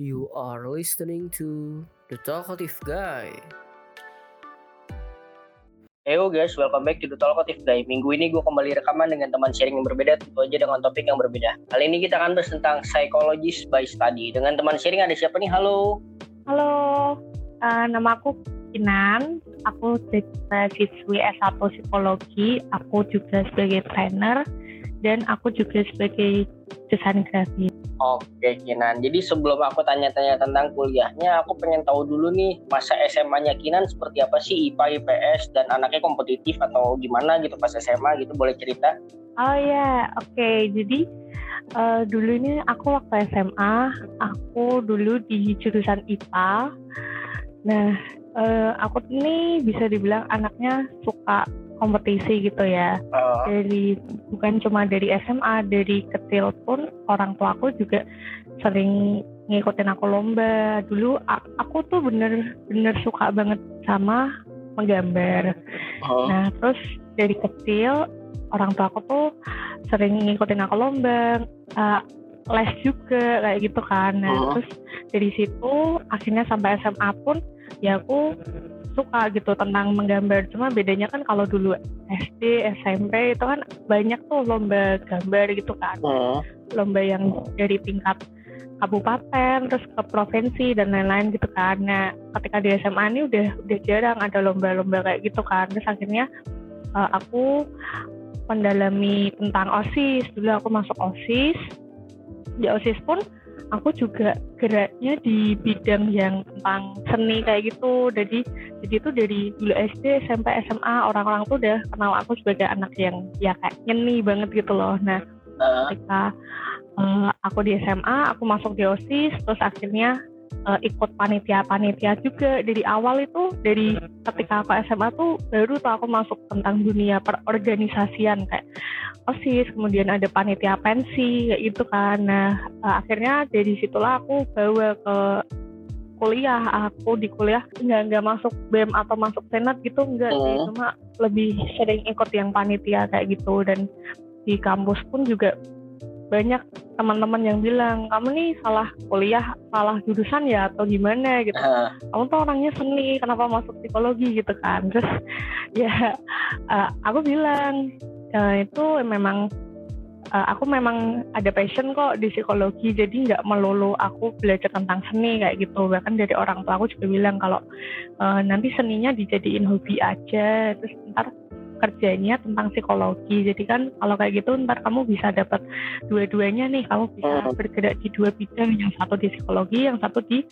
You are listening to The Talkative Guy. Heyo guys, welcome back to The Talkative Guy. Minggu ini gue kembali rekaman dengan teman sharing yang berbeda, tentu aja dengan topik yang berbeda. Kali ini kita akan bahas tentang psychologist by study. Dengan teman sharing ada siapa nih? Halo. Halo, uh, nama aku Kinan. Aku siswi S1 Psikologi. Aku juga sebagai trainer dan aku juga sebagai desain grafis. Oke Kinan, jadi sebelum aku tanya-tanya tentang kuliahnya, aku pengen tahu dulu nih masa SMA-nya Kinan seperti apa sih IPA, IPS, dan anaknya kompetitif atau gimana gitu pas SMA gitu, boleh cerita? Oh ya, oke. Okay. Jadi uh, dulu ini aku waktu SMA, aku dulu di jurusan IPA. Nah, uh, aku ini bisa dibilang anaknya suka kompetisi gitu ya. Uh. Dari bukan cuma dari SMA, dari kecil pun orang tua aku juga sering ngikutin aku lomba. Dulu aku tuh bener-bener suka banget sama menggambar. Uh. Nah, terus dari kecil orang tua aku tuh sering ngikutin aku lomba. Uh, les juga kayak gitu kan. Nah, uh. terus dari situ akhirnya sampai SMA pun ya aku suka gitu tentang menggambar. Cuma bedanya kan kalau dulu SD SMP itu kan banyak tuh lomba gambar gitu kan. Uh. lomba yang dari tingkat kabupaten terus ke provinsi dan lain-lain gitu kan. Nah ketika di SMA ini udah udah jarang ada lomba-lomba kayak gitu kan. Terus akhirnya uh, aku mendalami tentang osis. Dulu aku masuk osis. Di osis pun aku juga geraknya di bidang yang tentang seni kayak gitu. Jadi jadi itu dari dulu SD SMP SMA orang-orang tuh udah kenal aku sebagai anak yang ya kayak nyeni banget gitu loh. Nah ketika uh, aku di SMA aku masuk di OSIS terus akhirnya uh, ikut panitia-panitia juga dari awal itu dari ketika aku SMA tuh baru tuh aku masuk tentang dunia perorganisasian kayak osis kemudian ada panitia pensi kayak gitu kan. Nah uh, akhirnya dari situlah aku bawa ke kuliah. Aku di kuliah nggak nggak masuk bem atau masuk senat gitu enggak sih. Oh. cuma lebih sering ikut yang panitia kayak gitu. Dan di kampus pun juga banyak teman-teman yang bilang kamu nih salah kuliah salah jurusan ya atau gimana? gitu. Uh. kamu tuh orangnya seni kenapa masuk psikologi gitu kan? Terus ya uh, aku bilang uh, itu memang uh, aku memang ada passion kok di psikologi jadi nggak melulu aku belajar tentang seni kayak gitu. Bahkan dari orang tua aku juga bilang kalau uh, nanti seninya dijadiin hobi aja terus ntar kerjanya tentang psikologi. Jadi kan kalau kayak gitu ntar kamu bisa dapat dua-duanya nih. Kamu bisa hmm. bergerak di dua bidang, yang satu di psikologi, yang satu di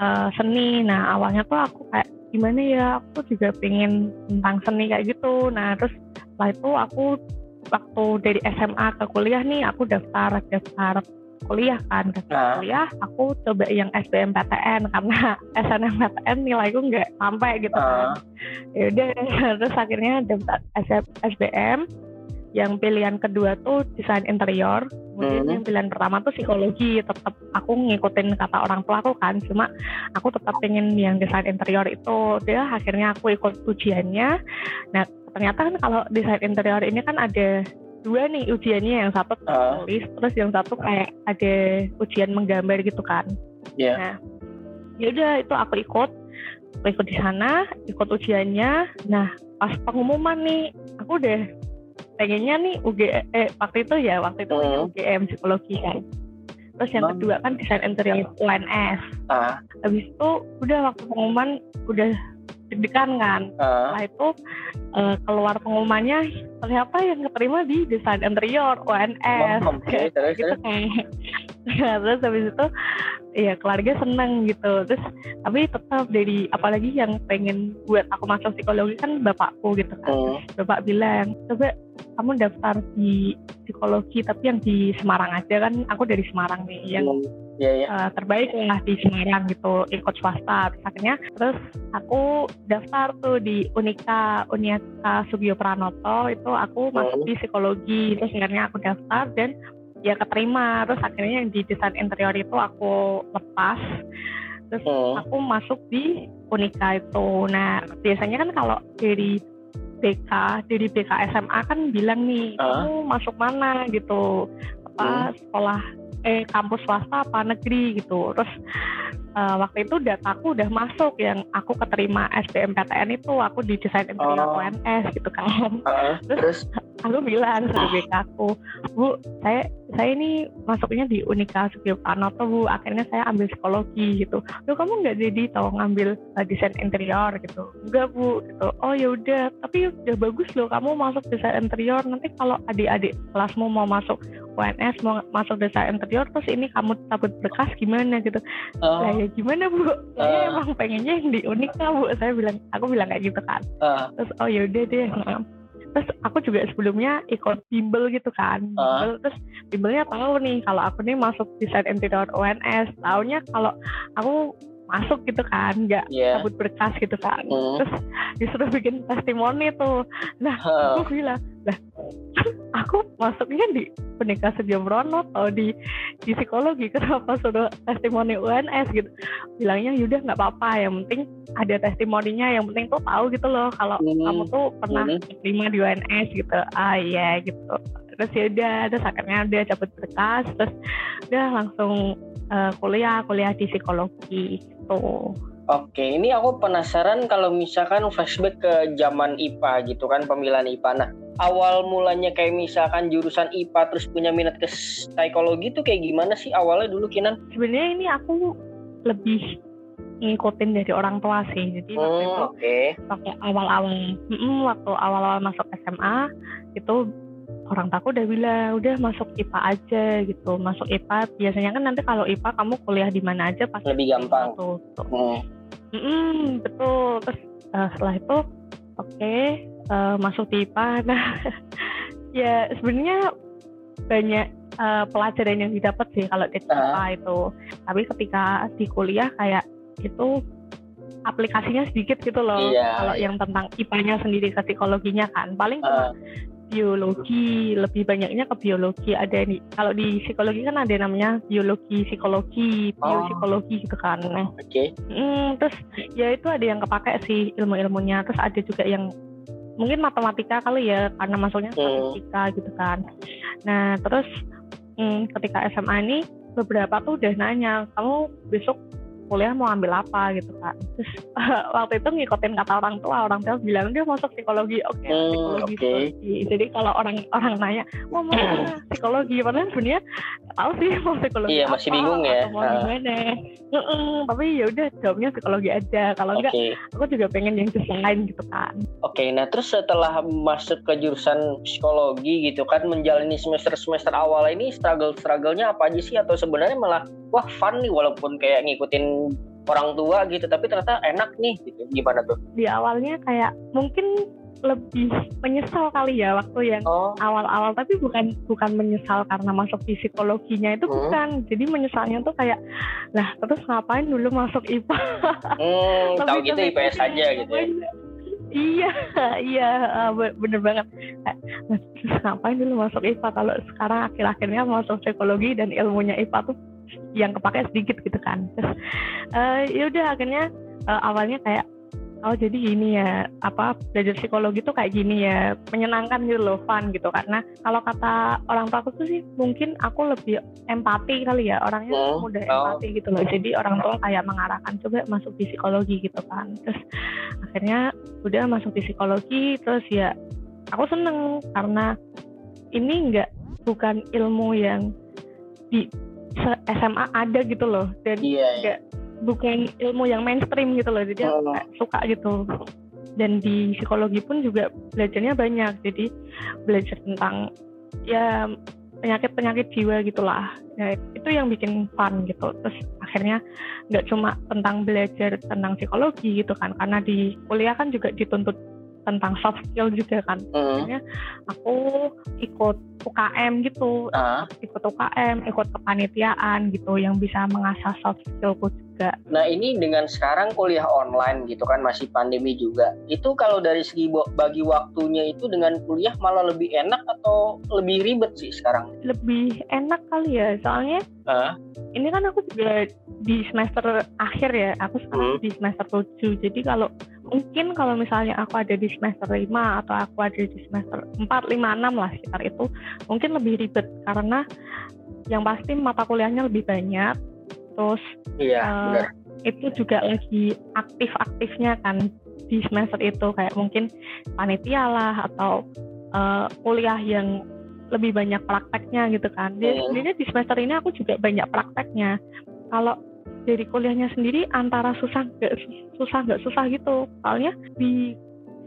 uh, seni. Nah awalnya tuh aku kayak gimana ya, aku juga pengen tentang seni kayak gitu. Nah terus setelah itu aku waktu dari SMA ke kuliah nih aku daftar daftar kuliah kan. Ke nah. kuliah aku coba yang SBMPTN karena SNMPTN nilaiku nggak sampai gitu kan. Uh. ya udah terus akhirnya daftar SBM yang pilihan kedua tuh desain interior. Kemudian hmm. yang pilihan pertama tuh psikologi. Tetap aku ngikutin kata orang tua aku kan. Cuma aku tetap pengen yang desain interior itu. Dia akhirnya aku ikut ujiannya. Nah ternyata kan kalau desain interior ini kan ada dua nih ujiannya yang satu uh. tulis terus yang satu kayak ada ujian menggambar gitu kan yeah. nah ya udah itu aku ikut aku ikut di sana ikut ujiannya nah pas pengumuman nih aku udah pengennya nih UG eh waktu itu ya waktu itu uh. UGM psikologi kan terus yang kedua kan desain interior UNS uh. habis itu udah waktu pengumuman udah deg-degan kan. Uh. Setelah itu uh, keluar pengumumannya ternyata yang keterima di desain interior UNS. Okay. terus, gitu kan. terus habis itu ya keluarga seneng gitu. Terus tapi tetap dari apalagi yang pengen buat aku masuk psikologi kan bapakku gitu kan. Uh. bapak bilang coba kamu daftar di psikologi tapi yang di Semarang aja kan aku dari Semarang nih yang hmm yeah, yeah. Uh, terbaik lah di Semarang gitu ikut swasta. Terus akhirnya terus aku daftar tuh di Unika Unika Sugio Pranoto. Itu aku masuk di psikologi. Terus akhirnya aku daftar dan ya keterima. Terus akhirnya yang di desain interior itu aku lepas. Terus hmm. aku masuk di Unika itu. Nah biasanya kan kalau dari BK dari BK SMA kan bilang nih kamu masuk mana? gitu apa sekolah eh kampus swasta apa negeri gitu terus eh, waktu itu dataku udah masuk yang aku keterima SBMPTN itu aku di desain interior Oh. UNS gitu kan Heeh. terus aku bilang sama BK aku bu saya saya ini masuknya di Unika Sugiyopranoto bu. Akhirnya saya ambil psikologi gitu. Loh kamu nggak jadi tau ngambil uh, desain interior gitu? Enggak bu gitu. Oh ya udah. Tapi udah bagus loh kamu masuk desain interior. Nanti kalau adik-adik kelasmu mau masuk UNS mau masuk desain interior terus ini kamu cabut berkas gimana gitu? Oh, lah ya gimana bu? Saya Ah. emang pengennya yang di Unika bu. Saya bilang aku bilang kayak gitu kan ah, terus oh ya udah deh. Terus aku juga sebelumnya ikut bimbel gitu kan Ah. bimbel terus bimbelnya tahu nih kalau aku nih masuk desain interior UNS taunya kalau aku masuk gitu kan nggak Iya. cabut berkas gitu kan Hmm. terus disuruh bikin testimoni tuh nah Heeh. aku bilang lah aku masuknya di Unika Sugiyopranoto atau di di psikologi? Kenapa suruh testimoni UNS gitu? Bilangnya yaudah nggak apa-apa. Yang penting ada testimoninya. Yang penting tuh tahu gitu loh kalau Hmm. kamu tuh pernah Hmm. terima di UNS gitu. Ah iya gitu. Terus ya udah terus akhirnya udah cabut berkas. Terus udah langsung eh, kuliah kuliah di psikologi gitu Oke, ini aku penasaran kalau misalkan flashback ke zaman IPA gitu kan pemilihan IPA. Nah, awal mulanya kayak misalkan jurusan IPA terus punya minat ke psikologi tuh kayak gimana sih awalnya dulu Kinan? sebenarnya ini aku lebih ngikutin dari orang tua sih jadi waktu Hmm, itu oke. waktu awal-awal mm, waktu awal-awal masuk SMA itu orang takut udah bilang udah masuk IPA aja gitu masuk IPA biasanya kan nanti kalau IPA kamu kuliah di mana aja pasti Lebih gampang. tuh, tuh. Hmm. Mm-mm, betul terus eh, setelah itu oke eh, masuk di IPA nah ya sebenarnya banyak eh, pelajaran yang didapat sih kalau di IPA Ah. itu tapi ketika di kuliah kayak itu aplikasinya sedikit gitu loh Iya, kalau iya. yang tentang IPA-nya sendiri ke psikologinya kan paling cuma Ah. Biologi lebih banyaknya ke biologi ada di kalau di psikologi kan ada namanya biologi psikologi Oh. biopsikologi gitu kan nah Oke. Mm, terus ya itu ada yang kepake sih ilmu-ilmunya terus ada juga yang mungkin matematika kali ya karena masuknya Hmm. statistika gitu kan nah terus mm, ketika SMA ini beberapa tuh udah nanya kamu besok kuliah mau ambil apa gitu kan terus waktu itu ngikutin kata orang tua orang tua bilang dia masuk psikologi oke Hmm, psikologi oke. psikologi jadi kalau orang orang nanya mau mau psikologi padahal sebenarnya tahu sih mau psikologi Iya, masih apa, bingung ya. mau Ah. gimana Mm-mm, tapi ya udah jawabnya psikologi aja kalau enggak Oke. aku juga pengen yang desain gitu kan Oke, nah terus setelah masuk ke jurusan psikologi gitu kan menjalani semester-semester awal ini struggle-strugglenya apa aja sih atau sebenarnya malah wah fun nih walaupun kayak ngikutin orang tua gitu tapi ternyata enak nih gitu. Gimana tuh? di awalnya kayak mungkin lebih menyesal kali ya waktu yang Oh, awal-awal tapi bukan bukan menyesal karena masuk di psikologinya itu Hmm. bukan jadi menyesalnya tuh kayak lah terus ngapain dulu masuk IPA hmm, tahu gitu IPS aja gitu ya. ngapain- iya iya eh, be- bener banget Kayak, "Lah, terus ngapain dulu masuk IPA kalau sekarang akhir-akhirnya masuk psikologi dan ilmunya IPA tuh yang kepake sedikit gitu kan. Terus eh, ya udah akhirnya eh, awalnya kayak oh jadi gini ya apa belajar psikologi tuh kayak gini ya menyenangkan gitu loh fun gitu. Karena kalau kata orang tua aku tuh sih mungkin aku lebih empati kali ya orangnya Hmm, mudah oh. empati gitu loh. Jadi orang tua kayak mengarahkan coba masuk di psikologi gitu kan. Terus akhirnya udah masuk di psikologi terus ya aku seneng karena ini enggak bukan ilmu yang di SMA ada gitu loh. Dan Iya, iya. Nggak. bukan ilmu yang mainstream gitu loh. Jadi aku kayak suka gitu. Dan di psikologi pun juga belajarnya banyak. Jadi belajar tentang ya penyakit-penyakit jiwa gitulah. Ya, itu yang bikin fun gitu. Terus akhirnya nggak cuma tentang belajar tentang psikologi gitu kan. Karena di kuliah kan juga dituntut tentang soft skill juga kan Hmm. aku ikut UKM gitu Ah, ikut UKM ikut kepanitiaan gitu yang bisa mengasah soft skillku juga Nah ini dengan sekarang kuliah online gitu kan masih pandemi juga. Itu kalau dari segi bagi waktunya itu dengan kuliah malah lebih enak atau lebih ribet sih sekarang? lebih enak kali ya soalnya Ah. ini kan aku juga di semester akhir ya aku sekarang Hmm. di semester 7 jadi kalau mungkin kalau misalnya aku ada di semester 5 atau aku ada di semester 4, 5, 6 lah sekitar itu mungkin lebih ribet karena yang pasti mata kuliahnya lebih banyak terus iya uh, itu juga lagi aktif-aktifnya kan di semester itu kayak mungkin panitia lah atau uh, kuliah yang lebih banyak prakteknya gitu kan. Jadi sebenarnya di semester ini aku juga banyak prakteknya. Kalau dari kuliahnya sendiri antara susah nggak susah nggak susah gitu. Soalnya di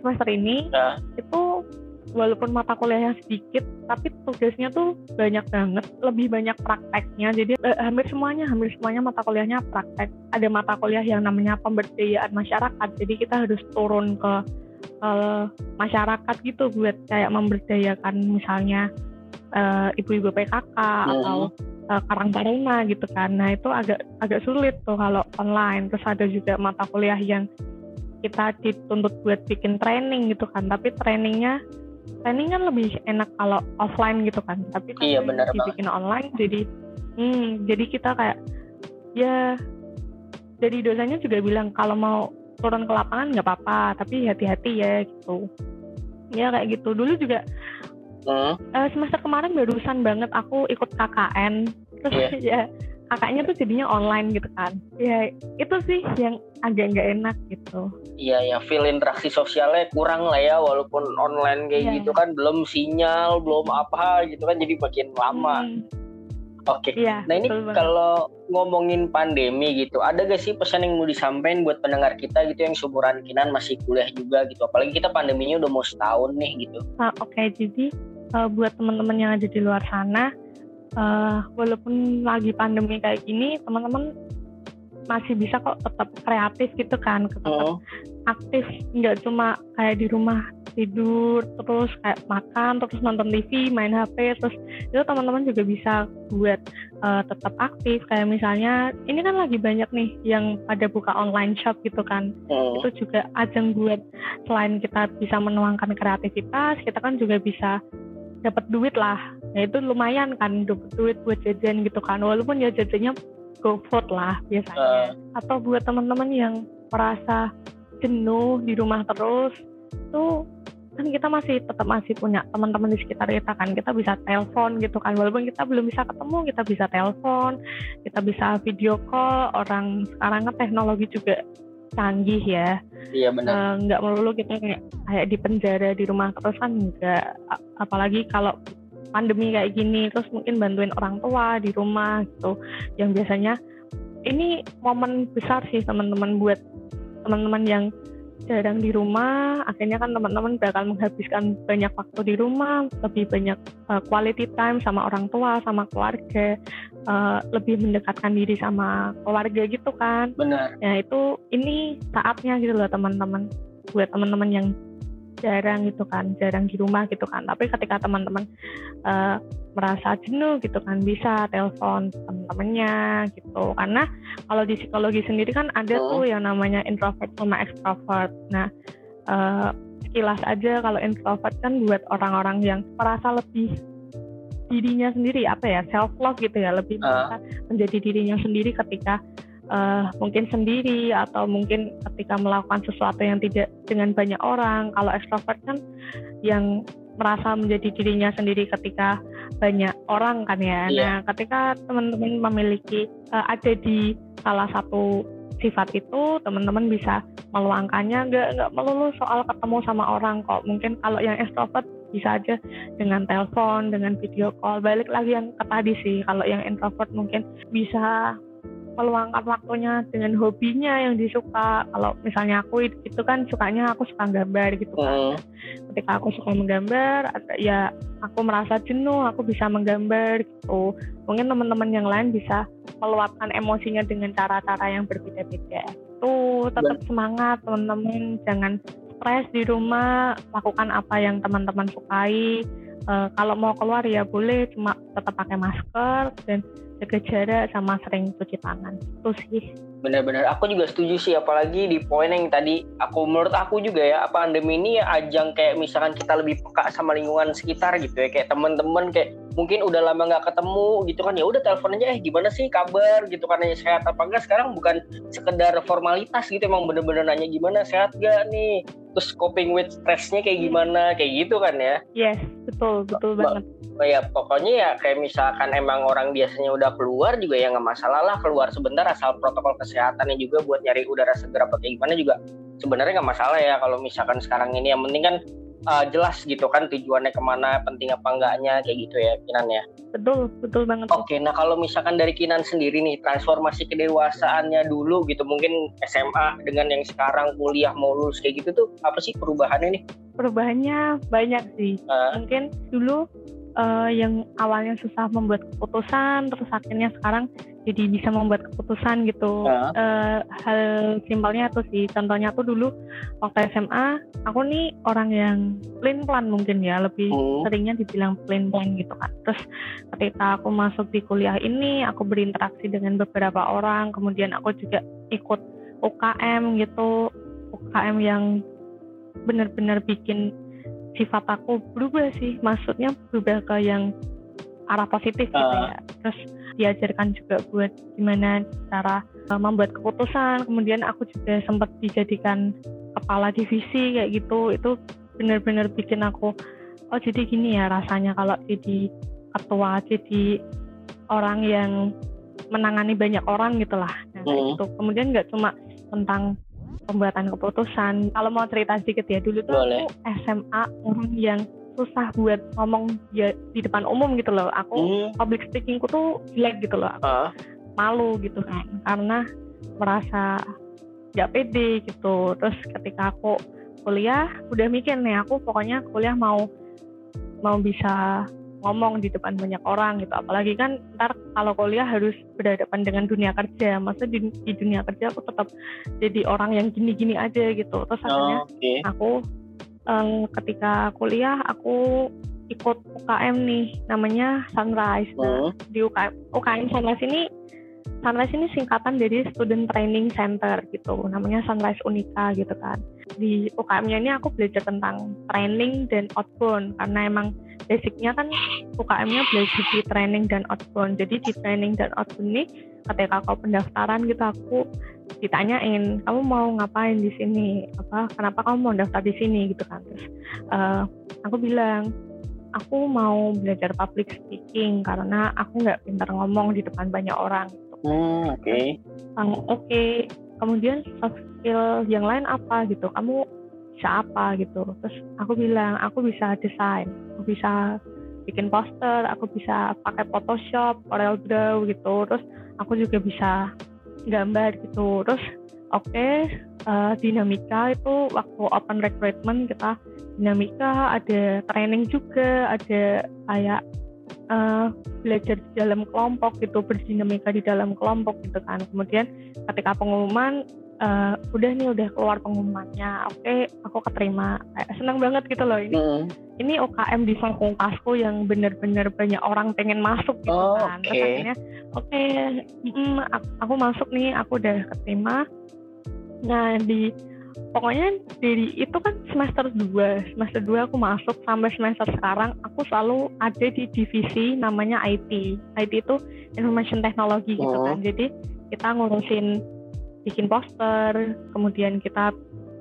semester ini nah. itu walaupun mata kuliahnya sedikit tapi tugasnya tuh banyak banget lebih banyak prakteknya jadi eh, hampir semuanya hampir semuanya mata kuliahnya praktek ada mata kuliah yang namanya pemberdayaan masyarakat jadi kita harus turun ke uh, masyarakat gitu buat kayak memberdayakan misalnya uh, ibu-ibu PKK hmm. atau uh, Karang Taruna gitu kan. Nah itu agak agak sulit tuh kalau online. Terus ada juga mata kuliah yang kita dituntut buat bikin training gitu kan. Tapi trainingnya training kan lebih enak kalau offline gitu kan. Tapi kan iya, benar dibikin banget. online jadi hmm, jadi kita kayak ya jadi dosanya juga bilang kalau mau turun ke lapangan nggak apa-apa tapi hati-hati ya gitu ya kayak gitu dulu juga Uh, semester kemarin barusan banget aku ikut KKN terus yeah. ya kakaknya tuh jadinya online gitu kan ya itu sih yang agak nggak enak gitu iya ya feel interaksi sosialnya kurang lah ya walaupun online kayak yeah. gitu kan belum sinyal belum apa gitu kan jadi makin lama hmm. Oke, okay. yeah, nah ini kalau ngomongin pandemi gitu, ada gak sih pesan yang mau disampaikan buat pendengar kita gitu yang seumuran kinan masih kuliah juga gitu, apalagi kita pandeminya udah mau setahun nih gitu. Nah, Oke, okay. jadi uh, buat teman-teman yang ada di luar sana uh, walaupun lagi pandemi kayak gini teman-teman masih bisa kok tetap kreatif gitu kan tetap oh. aktif nggak cuma kayak di rumah tidur terus kayak makan terus nonton TV main HP terus itu teman-teman juga bisa buat uh, tetap aktif kayak misalnya ini kan lagi banyak nih yang pada buka online shop gitu kan oh. itu juga ajang buat selain kita bisa menuangkan kreativitas kita kan juga bisa dapat duit lah. Ya itu lumayan kan dapat duit buat jajan gitu kan. Walaupun ya jajannya GoFood lah biasanya. Uh. atau buat teman-teman yang merasa jenuh di rumah terus tuh kan kita masih tetap masih punya teman-teman di sekitar kita kan. Kita bisa telepon gitu kan. Walaupun kita belum bisa ketemu kita bisa telepon kita bisa video call. Orang sekarang kan teknologi juga canggih ya. Iya benar. Uh, nggak melulu kita kayak kayak di penjara di rumah terus kan nggak. Apalagi kalau pandemi kayak gini terus mungkin bantuin orang tua di rumah gitu. Yang biasanya ini momen besar sih teman-teman buat teman-teman yang jarang di rumah akhirnya kan teman-teman bakal menghabiskan banyak waktu di rumah lebih banyak uh, quality time sama orang tua sama keluarga uh, lebih mendekatkan diri sama keluarga gitu kan. Benar. Ya itu ini saatnya gitu loh teman-teman. Buat teman-teman yang jarang gitu kan jarang di rumah gitu kan tapi ketika teman-teman uh, merasa jenuh gitu kan bisa telepon teman-temannya gitu karena kalau di psikologi sendiri kan ada oh. tuh yang namanya introvert sama extrovert nah uh, sekilas aja kalau introvert kan buat orang-orang yang merasa lebih dirinya sendiri apa ya self love gitu ya lebih uh. menjadi dirinya sendiri ketika uh, mungkin sendiri atau mungkin ketika melakukan sesuatu yang tidak dengan banyak orang. Kalau ekstrovert kan yang merasa menjadi dirinya sendiri ketika banyak orang kan ya. Yeah. Nah, ketika teman-teman memiliki uh, ada di salah satu sifat itu, teman-teman bisa meluangkannya nggak nggak melulu soal ketemu sama orang kok. Mungkin kalau yang ekstrovert bisa aja dengan telepon, dengan video call. Balik lagi yang ke tadi sih, kalau yang introvert mungkin bisa meluangkan waktunya dengan hobinya yang disuka kalau misalnya aku itu kan sukanya aku suka gambar gitu kan. Mm. ketika aku suka menggambar ya aku merasa jenuh aku bisa menggambar gitu. Mungkin teman-teman yang lain bisa meluapkan emosinya dengan cara-cara yang berbeda-beda. Tuh tetap semangat teman-teman. Jangan stres di rumah lakukan apa yang teman-teman sukai. Uh, kalau mau keluar ya boleh cuma tetap pakai masker dan jaga jarak sama sering cuci tangan. Itu sih. Benar-benar. Aku juga setuju sih apalagi di poin yang tadi aku menurut aku juga ya apa pandemi ini ya ajang kayak misalkan kita lebih peka sama lingkungan sekitar gitu ya kayak teman-teman kayak mungkin udah lama nggak ketemu gitu kan ya udah telepon aja eh gimana sih kabar? gitu kan nanya sehat apa enggak? Sekarang bukan sekedar formalitas gitu emang bener-bener nanya gimana sehat gak nih? Terus coping with stressnya kayak gimana kayak gitu kan ya. Yes betul betul Ba- banget. ya pokoknya ya kayak misalkan emang orang biasanya udah keluar juga ya nggak masalah lah keluar sebentar asal protokol kesehatannya juga buat nyari udara segar apa kayak gimana juga sebenarnya nggak masalah ya kalau misalkan sekarang ini yang penting kan uh, jelas gitu kan tujuannya ke mana penting apa enggaknya kayak gitu ya Kinan ya. Betul betul banget. Oke, nah kalau misalkan dari Kinan sendiri nih, transformasi kedewasaannya dulu gitu, mungkin SMA dengan yang sekarang kuliah mau lulus kayak gitu tuh, apa sih perubahannya nih? perubahannya banyak sih. Uh, mungkin dulu eh, yang awalnya susah membuat keputusan terus akhirnya sekarang jadi bisa membuat keputusan gitu Ah. Eh, hal simpelnya tuh sih contohnya tuh dulu waktu SMA aku nih orang yang plain plan mungkin ya lebih Hmm. seringnya dibilang plain plan gitu kan terus ketika aku masuk di kuliah ini aku berinteraksi dengan beberapa orang kemudian aku juga ikut UKM gitu UKM yang benar-benar bikin sifat aku berubah sih. Maksudnya berubah ke yang arah positif gitu Ah. ya. Terus diajarkan juga buat gimana cara uh, membuat keputusan. Kemudian aku juga sempat dijadikan kepala divisi kayak gitu. Itu benar-benar bikin aku oh jadi gini ya rasanya kalau jadi ketua jadi orang yang menangani banyak orang gitulah nah, kayak Hmm. gitu. Kemudian nggak cuma tentang pembuatan keputusan kalau mau cerita sedikit ya dulu tuh Boleh. aku SMA orang yang susah buat ngomong ya di depan umum gitu loh aku Hmm. public speakingku tuh jelek gitu loh aku Ah. malu gitu kan karena merasa nggak pede gitu terus ketika aku kuliah udah mikir nih aku pokoknya kuliah mau mau bisa ngomong di depan banyak orang gitu. Apalagi kan ntar kalau kuliah harus berhadapan dengan dunia kerja. Masa di, di dunia kerja aku tetap jadi orang yang gini-gini aja gitu. Terus akhirnya Oh, Oke. aku eh, ketika kuliah aku ikut UKM nih. Namanya Sunrise. Nah, Hmm. di UKM UKM Sunrise ini Sunrise ini singkatan dari Student Training Center gitu. Namanya Sunrise Unika gitu kan di UKM-nya ini aku belajar tentang training dan outbound karena emang basicnya kan UKM-nya belajar di training dan outbound. Jadi di training dan outbound ini ketika kau pendaftaran gitu aku ditanyain kamu mau ngapain di sini? Apa kenapa kamu mau daftar di sini? Gitu kan. Terus eh, aku bilang aku mau belajar public speaking karena aku nggak pintar ngomong di depan banyak orang. Gitu. Hmm, Oke. Kamu oke kemudian soft skill yang lain apa? Gitu. Kamu bisa apa? Gitu. Terus aku bilang aku bisa desain aku bisa bikin poster aku bisa pakai Photoshop Corel Draw gitu. Terus aku juga bisa gambar gitu. Terus oke eh, dinamika itu waktu open recruitment kita dinamika ada training juga ada kayak eh, belajar di dalam kelompok gitu berdinamika di dalam kelompok gitu kan. Kemudian ketika pengumuman eh, udah nih udah keluar pengumumannya oke aku keterima. Kayak seneng banget gitu loh ini. Hmm. ini UKM di fakultasku yang bener-bener banyak orang pengen masuk gitu Oh, kan. Terus oke. akhirnya oke mm, aku, aku masuk nih aku udah keterima. Nah di pokoknya dari itu kan semester 2 semester 2 aku masuk sampai semester sekarang aku selalu ada di divisi namanya IT IT itu information technology gitu Oh. kan. Jadi kita ngurusin bikin poster kemudian kita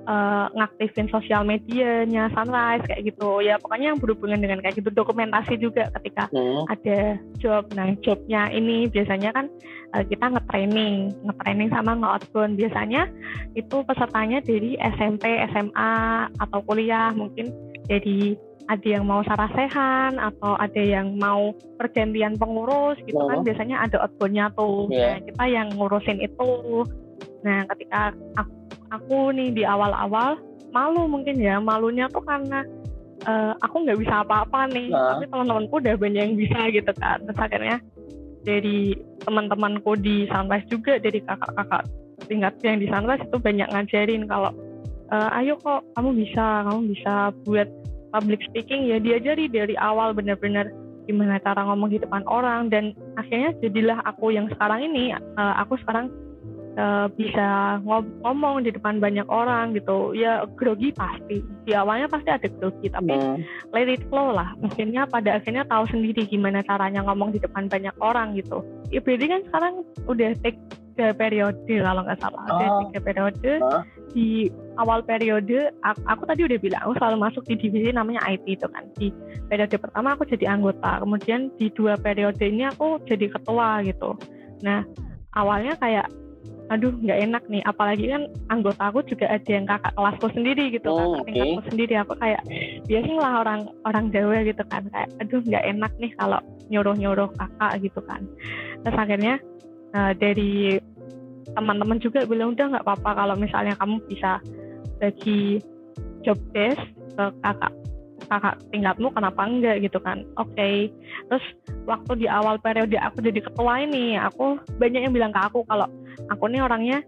eh, ngaktifin sosial medianya Sunrise kayak gitu. Ya pokoknya yang berhubungan dengan kayak gitu dokumentasi juga ketika Hmm. ada job. Nah jobnya ini biasanya kan eh, kita nge-training. Nge-training sama nge-outbound. Biasanya itu pesertanya dari SMP SMA atau kuliah. Mungkin jadi ada yang mau sarasehan atau ada yang mau pergantian pengurus gitu kan. Oh. biasanya ada outboundnya tuh. Iya. nah kita yang ngurusin itu. Nah ketika aku, aku nih di awal-awal malu mungkin ya malunya tuh karena eh, aku nggak bisa apa-apa nih Nah. tapi teman-temanku udah banyak yang bisa gitu kan terus akhirnya dari teman-temanku di Sunrise juga dari kakak-kakak tingkat yang di Sunrise itu banyak ngajarin kalau "Eh, ayo kok kamu bisa kamu bisa buat public speaking ya diajari dari awal benar-benar gimana cara ngomong di depan orang dan akhirnya jadilah aku yang sekarang ini eh, aku sekarang uh, bisa ngom ngomong di depan banyak orang gitu. Ya grogi pasti. Di awalnya pasti ada grogi tapi hmm. let it flow lah. Akhirnya pada akhirnya tahu sendiri gimana caranya ngomong di depan banyak orang gitu. Berarti kan sekarang udah take tiga periode kalau nggak salah. Ada oh. tiga periode. Huh? di awal periode aku, aku tadi udah bilang aku selalu masuk di divisi namanya IT itu kan. Di periode pertama aku jadi anggota. Kemudian di dua periode ini aku jadi ketua gitu. Nah awalnya kayak aduh nggak enak nih. Apalagi kan anggota aku juga ada yang kakak kelasku sendiri gitu kan oh, tingkatku sendiri. Aku kayak biasanya lah orang orang Jawa gitu kan kayak aduh nggak enak nih kalau nyuruh nyuruh kakak gitu kan. Terus akhirnya uh, dari teman-teman juga bilang udah nggak apa-apa kalau misalnya kamu bisa bagi job desk ke kakak kakak tingkatmu kenapa enggak? Gitu kan. Oke. Okay. terus waktu di awal periode aku jadi ketua ini aku banyak yang bilang ke aku kalau aku nih orangnya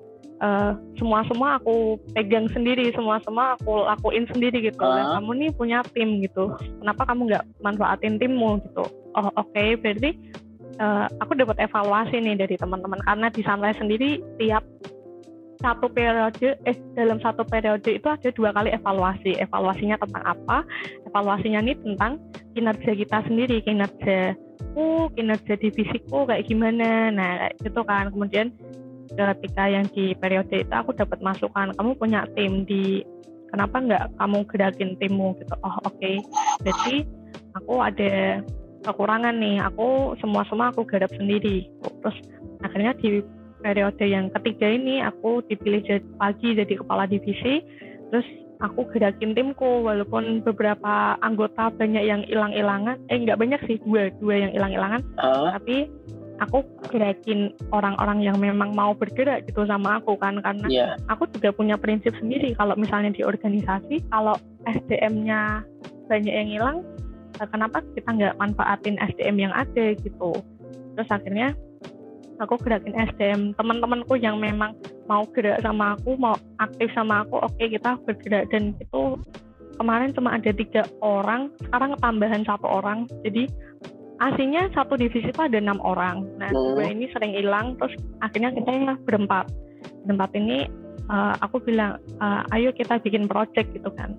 uh, semua semua aku pegang sendiri semua semua aku lakuin sendiri gitu. Uh. dan kamu nih punya tim gitu. Kenapa kamu nggak manfaatin timmu gitu? Oh oke okay, berarti uh, aku dapat evaluasi nih dari teman-teman. Karena di Sunrise sendiri tiap satu periode eh dalam satu periode itu ada dua kali evaluasi. Evaluasinya tentang apa? Evaluasinya nih tentang kinerja kita sendiri kinerja ku kinerja divisiku kayak gimana. Nah itu kan. Kemudian ketika yang di periode itu aku dapat masukan kamu punya tim di kenapa nggak kamu gerakin timmu? Gitu. Oh oke. Okay. jadi aku ada kekurangan nih. Aku semua semua aku garap sendiri. Terus akhirnya di periode yang ketiga ini aku dipilih jadi pagi jadi kepala divisi. Terus aku gerakin timku walaupun beberapa anggota banyak yang hilang-hilangan. Eh nggak banyak sih dua dua yang hilang-hilangan. Uh. tapi aku gerakin orang-orang yang memang mau bergerak gitu sama aku kan karena yeah. aku juga punya prinsip sendiri. Kalau misalnya di organisasi kalau SDM-nya banyak yang hilang eh, kenapa kita nggak manfaatin SDM yang ada gitu? Terus akhirnya aku gerakin SDM teman-temanku yang memang mau gerak sama aku mau aktif sama aku oke okay, kita bergerak. Dan itu kemarin cuma ada tiga orang sekarang tambahan satu orang. Jadi aslinya satu divisi itu ada enam orang. Nah, hmm. gue ini sering hilang, terus akhirnya kita berempat. Berempat ini uh, aku bilang, uh, ayo kita bikin project gitu kan.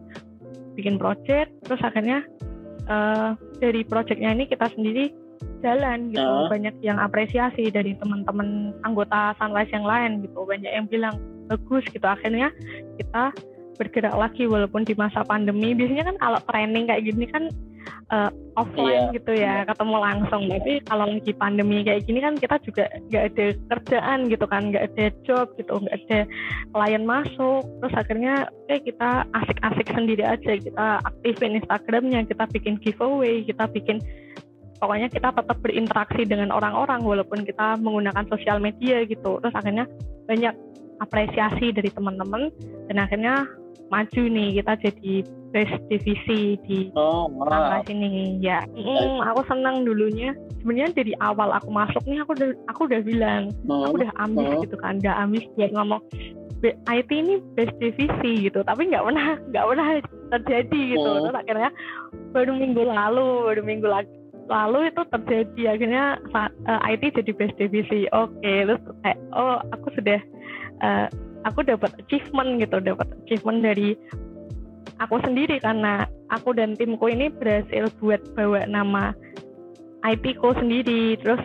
Bikin project, terus akhirnya uh, dari projectnya ini kita sendiri jalan gitu. Uh. Banyak yang apresiasi dari teman-teman anggota Sunrise yang lain gitu. Banyak yang bilang bagus gitu. Akhirnya kita bergerak lagi walaupun di masa pandemi. Biasanya kan kalau training kayak gini kan uh, offline yeah. gitu ya ketemu langsung tapi kalau lagi pandemi kayak gini kan kita juga nggak ada kerjaan gitu kan nggak ada job gitu nggak ada klien masuk terus akhirnya kayak kita asik-asik sendiri aja kita aktifin Instagramnya kita bikin giveaway kita bikin pokoknya kita tetap berinteraksi dengan orang-orang walaupun kita menggunakan sosial media gitu terus akhirnya banyak apresiasi dari teman-teman. Dan akhirnya maju nih kita jadi best divisi di oh, sini. Ya mm, aku senang dulunya. Sebenarnya dari awal aku masuk nih aku udah aku udah bilang oh, aku udah ambis oh. gitu kan udah ambis buat ngomong IT ini best divisi gitu. Tapi nggak pernah nggak pernah terjadi gitu. Oh. terus akhirnya baru minggu lalu baru minggu lagi lalu itu terjadi. Akhirnya uh, eh, IT jadi best divisi. Oke okay, terus kayak oh aku sudah uh, aku dapat achievement gitu dapat achievement dari aku sendiri karena aku dan timku ini berhasil buat bawa nama IP ku sendiri. Terus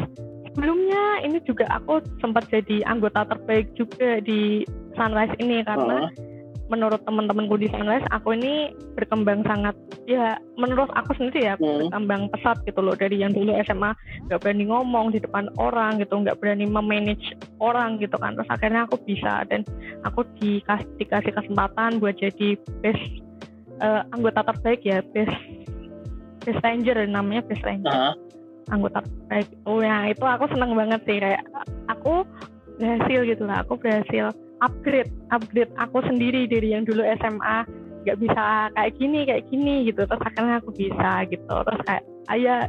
sebelumnya ini juga aku sempat jadi anggota terbaik juga di Sunrise ini karena uh menurut teman-temanku di sana aku ini berkembang sangat ya menurut aku sendiri ya hmm. berkembang pesat gitu loh dari yang dulu SMA nggak berani ngomong di depan orang gitu nggak berani memanage orang gitu kan terus akhirnya aku bisa dan aku dikasih dikasih kesempatan buat jadi best uh, anggota terbaik ya best best ranger namanya best ranger uh -huh. anggota terbaik oh ya itu aku seneng banget sih kayak aku berhasil gitu lah. Aku berhasil upgrade upgrade aku sendiri dari yang dulu SMA nggak bisa kayak gini kayak gini gitu. Terus akhirnya aku bisa gitu. Terus kayak ayah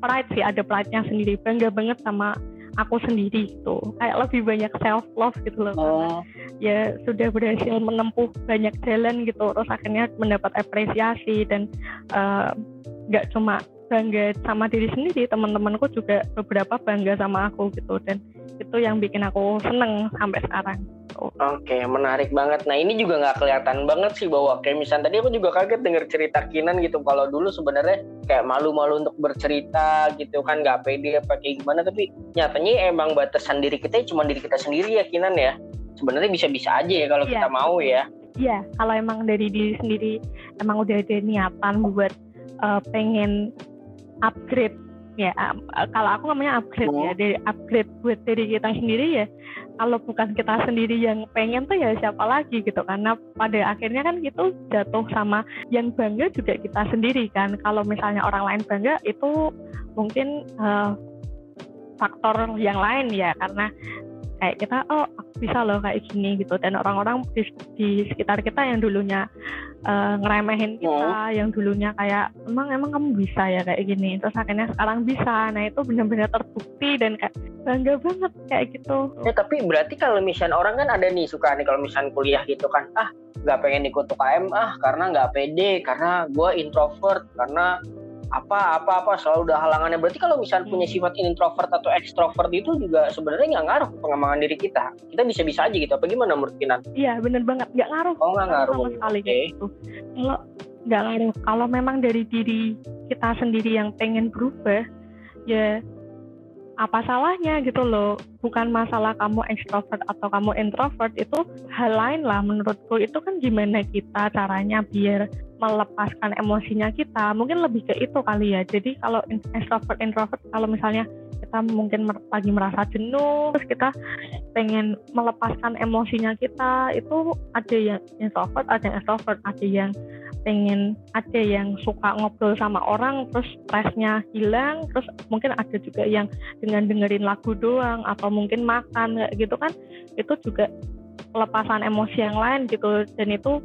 pride sih ada pride-nya sendiri. Bangga banget sama aku sendiri gitu. Kayak lebih banyak self love gitu loh oh. ya sudah berhasil menempuh banyak jalan gitu. Terus akhirnya mendapat apresiasi dan eh, nggak uh, cuma bangga sama diri sendiri teman-temanku juga beberapa bangga sama aku gitu. Dan itu yang bikin aku seneng sampai sekarang Oke, menarik banget. Nah, ini juga nggak kelihatan banget sih bahwa kayak misalnya tadi aku juga kaget denger cerita Kinan gitu. Kalau dulu sebenarnya kayak malu-malu untuk bercerita gitu kan, nggak pede apa kayak gimana. Tapi nyatanya emang batasan diri kita cuma diri kita sendiri ya Kinan ya. Sebenarnya bisa-bisa aja ya kalau yeah. kita mau ya. Iya, kalau emang dari diri sendiri emang udah ada niatan buat uh, pengen upgrade ya kalau aku namanya upgrade oh. ya dari upgrade buat diri kita sendiri ya. Kalau bukan kita sendiri yang pengen tuh ya siapa lagi gitu. Karena pada akhirnya kan itu jatuh sama yang bangga juga kita sendiri kan. Kalau misalnya orang lain bangga itu mungkin uh, faktor yang lain ya. Karena kayak kita oh bisa loh kayak gini gitu dan orang-orang di, di sekitar kita yang dulunya uh, ngeremehin kita, oh. yang dulunya kayak emang emang kamu bisa ya kayak gini, terus akhirnya sekarang bisa, nah itu benar-benar terbukti dan kayak bangga banget kayak gitu. Ya tapi berarti kalau misalnya orang kan ada nih suka nih kalau misalnya kuliah gitu kan, ah nggak pengen ikut UKM ah karena nggak pede, karena gue introvert, karena apa apa apa selalu ada halangannya. Berarti kalau misalnya punya hmm. sifat introvert atau extrovert itu juga sebenarnya nggak ngaruh pengembangan diri kita. Kita bisa bisa aja gitu. Apa gimana menurut Kinan? Iya bener banget. Nggak ngaruh. Oh nggak ngaruh. Sama sekali okay. gitu. Kalau nggak ngaruh. Kalau memang dari diri kita sendiri yang pengen berubah ya apa salahnya gitu loh. Bukan masalah kamu extrovert atau kamu introvert itu hal lain lah menurutku. Itu kan gimana kita caranya biar melepaskan emosinya kita mungkin lebih ke itu kali ya. Jadi kalau extrovert introvert kalau misalnya kita mungkin lagi merasa jenuh terus kita pengen melepaskan emosinya kita itu ada yang introvert ada yang extrovert ada yang pengen ada yang suka ngobrol sama orang terus stresnya hilang terus mungkin ada juga yang dengan dengerin lagu doang atau mungkin makan kayak gitu kan itu juga pelepasan emosi yang lain gitu. Dan itu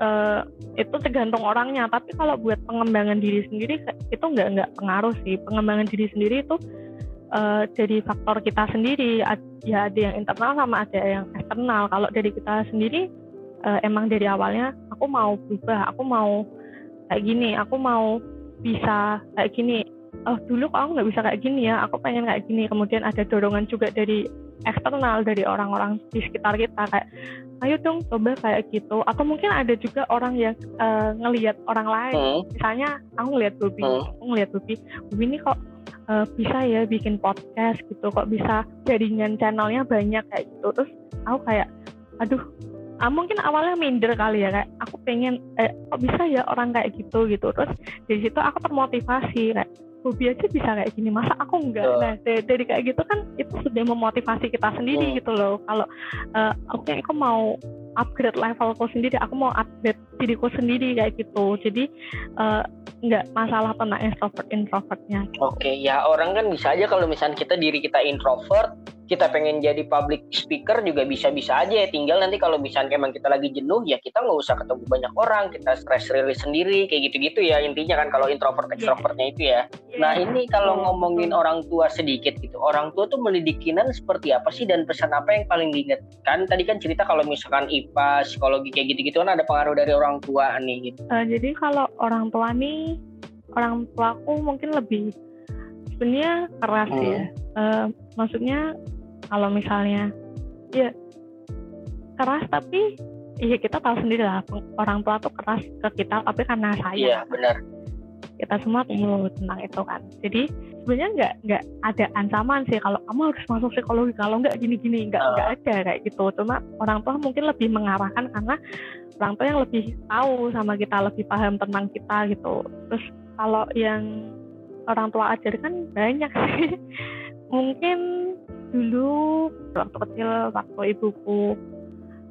uh, itu tergantung orangnya. Tapi kalau buat pengembangan diri sendiri itu nggak nggak pengaruh sih. Pengembangan diri sendiri itu uh, dari faktor kita sendiri. Ya ada yang internal sama ada yang eksternal. Kalau dari kita sendiri uh, emang dari awalnya aku mau berubah aku mau kayak gini aku mau bisa kayak gini. Oh dulu aku nggak bisa kayak gini ya aku pengen kayak gini. Kemudian ada dorongan juga dari eksternal dari orang-orang di sekitar kita kayak ayo dong coba kayak gitu atau mungkin ada juga orang yang uh, ngelihat orang lain hmm. misalnya aku ngelihat Bobi hmm. aku ngelihat Bobi Bobi ini kok uh, bisa ya bikin podcast gitu kok bisa jaringan channelnya banyak kayak gitu terus aku kayak aduh ah, mungkin awalnya minder kali ya kayak aku pengen eh, kok bisa ya orang kayak gitu gitu terus dari situ aku termotivasi kayak hobi aja bisa kayak gini masa aku enggak? Nah dari, dari kayak gitu kan itu sudah memotivasi kita sendiri gitu loh. Kalau uh, oke okay, aku mau upgrade levelku sendiri aku mau upgrade diriku sendiri kayak gitu. Jadi uh, nggak masalah tentang introvert introvertnya. Oke okay, ya orang kan bisa aja kalau misalnya kita diri kita introvert kita pengen jadi public speaker juga bisa-bisa aja ya. Tinggal nanti kalau misalnya emang kita lagi jenuh ya kita nggak usah ketemu banyak orang kita stress release sendiri kayak gitu-gitu ya intinya kan kalau introvert iya. extrovertnya itu ya. Yeah. nah ini kalau ngomongin orang tua sedikit gitu orang tua tuh mendidikinan seperti apa sih dan pesan apa yang paling diingat? Kan tadi kan cerita kalau misalkan IPA psikologi kayak gitu-gitu kan ada pengaruh dari orang tua nih gitu. Uh, jadi kalau orang tua nih orang tuaku mungkin lebih sebenarnya keras hmm. ya. Uh, maksudnya kalau misalnya ya keras tapi iya kita tahu sendiri lah orang tua tuh keras ke kita tapi karena saya. Iya benar. Kita semua tahu tentang itu kan. Jadi sebenarnya nggak nggak ada ancaman sih kalau kamu harus masuk psikologi. Kalau nggak gini-gini nggak uh. nggak ada kayak gitu. Cuma orang tua mungkin lebih mengarahkan karena orang tua yang lebih tahu sama kita lebih paham tentang kita gitu. Terus kalau yang orang tua ajarkan banyak sih mungkin dulu waktu kecil waktu ibuku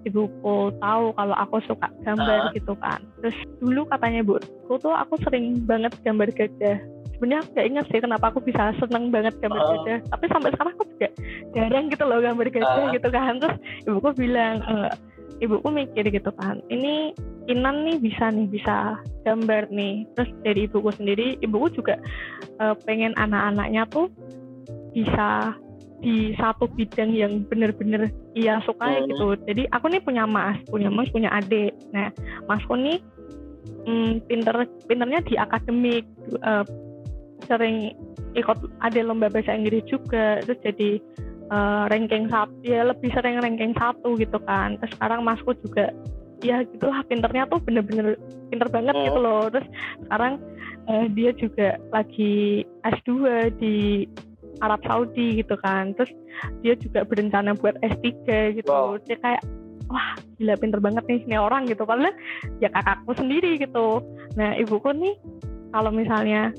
ibuku tahu kalau aku suka gambar uh. gitu kan terus dulu katanya ibuku tuh aku sering banget gambar gajah sebenarnya aku gak ingat sih kenapa aku bisa seneng banget gambar uh. gajah tapi sampai sekarang aku juga jarang gitu loh gambar gajah uh. gitu kan terus ibuku bilang e, ibuku mikir gitu kan ini Inan nih bisa nih bisa gambar nih terus dari ibuku sendiri ibuku juga uh, pengen anak-anaknya tuh bisa di satu bidang yang bener-bener ia sukai hmm. gitu. Jadi aku nih punya mas, punya mas, punya adik. Nah, masku nih hmm, pinter pinternya di akademik, uh, sering ikut ada lomba bahasa Inggris juga, terus jadi uh, ranking satu ya lebih sering ranking satu gitu kan. Terus sekarang masku juga ya gitulah pinternya tuh bener-bener pinter banget gitu Hmm. loh. Terus sekarang uh, dia juga lagi S2 di Arab Saudi gitu kan. Terus dia juga berencana buat S3 gitu. Wow. dia kayak wah gila pinter banget nih ini orang gitu. Karena ya kakakku sendiri gitu. Nah ibuku nih kalau misalnya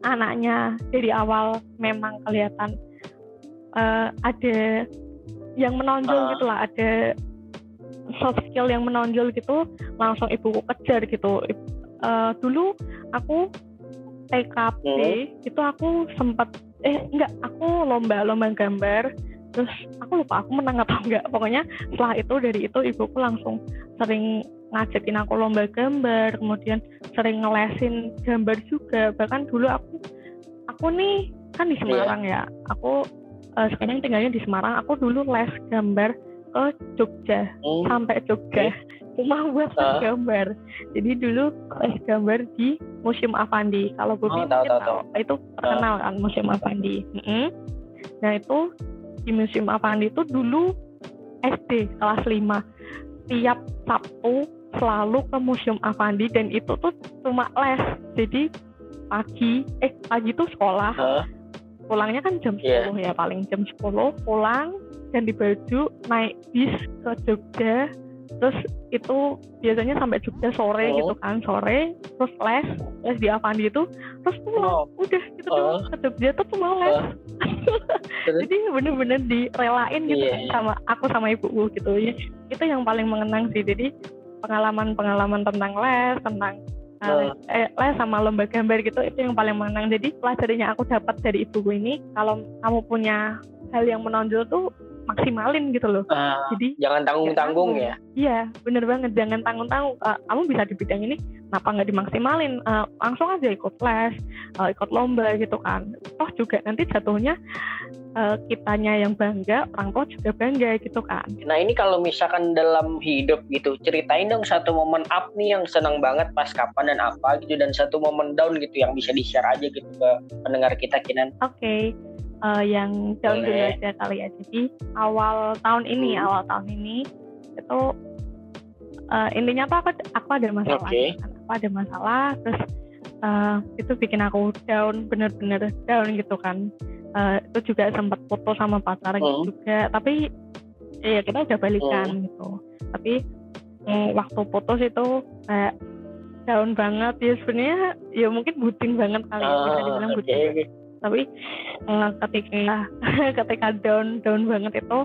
anaknya dari awal memang kelihatan eh, ada yang menonjol Ah. gitu lah ada soft skill yang menonjol gitu langsung ibuku kejar gitu eh, dulu aku TKP Hmm. itu aku sempat eh enggak aku lomba lomba gambar terus aku lupa aku menang atau enggak pokoknya setelah itu dari itu ibuku langsung sering ngajakin aku lomba gambar kemudian sering ngelesin gambar juga bahkan dulu aku aku nih kan di Semarang ya aku eh, sekarang tinggalnya di Semarang. Aku dulu les gambar ke Jogja. Hmm. sampai Jogja. Cuma buat les Ah. gambar. Jadi dulu les gambar di Museum Avandi. Kalau Bobi Oh, tahu, tahu, tahu. itu terkenal kan Museum Avandi. Mm-mm. nah itu di Museum Avandi itu dulu SD kelas 5 tiap Sabtu selalu ke Museum Avandi dan itu tuh cuma les. Jadi pagi eh pagi tuh sekolah. Hah? Pulangnya kan jam Iya. 10 ya paling jam 10 pulang ganti baju naik bis ke Jogja terus itu biasanya sampai Jogja sore Oh. gitu kan sore terus les les di Avandi itu terus pulang Oh. udah gitu Oh. ke Jogja tuh cuma les Oh. Jadi bener-bener direlain gitu Iya, kan iya. sama aku sama ibuku gitu ya itu yang paling mengenang sih jadi pengalaman-pengalaman tentang les tentang uh, eh, les sama lomba gambar gitu itu yang paling mengenang jadi pelajarannya aku dapat dari ibuku ini kalau kamu punya hal yang menonjol tuh maksimalin gitu loh Ah, jadi jangan tanggung-tanggung ya. Iya, bener banget. Jangan tanggung-tanggung. Eh, kamu bisa di bidang ini, kenapa nggak dimaksimalin? Eh, langsung aja ikut les, eh, ikut lomba gitu kan. Toh juga nanti jatuhnya eh, kitanya yang bangga, orang tua juga bangga gitu kan. Nah ini kalau misalkan dalam hidup gitu, ceritain dong satu momen up nih yang senang banget pas kapan dan apa gitu, dan satu momen down gitu yang bisa di-share aja gitu ke pendengar kita Kinan. Oke, eh, yang down dulu aja kali ya. Jadi awal tahun ini, Hmm. awal tahun ini itu eh, intinya tuh aku aku ada masalah. Gitu kan. Aku ada masalah, terus eh, itu bikin aku down, bener-bener down gitu kan. Eh, itu juga sempat putus sama pacar Hmm. juga, tapi ya kita udah balikan gitu. Tapi eh, waktu putus itu kayak down banget ya sebenarnya ya mungkin bucin banget kali ya bisa Ah, dibilang oke. bucin tapi eh, ketika ketika down down banget itu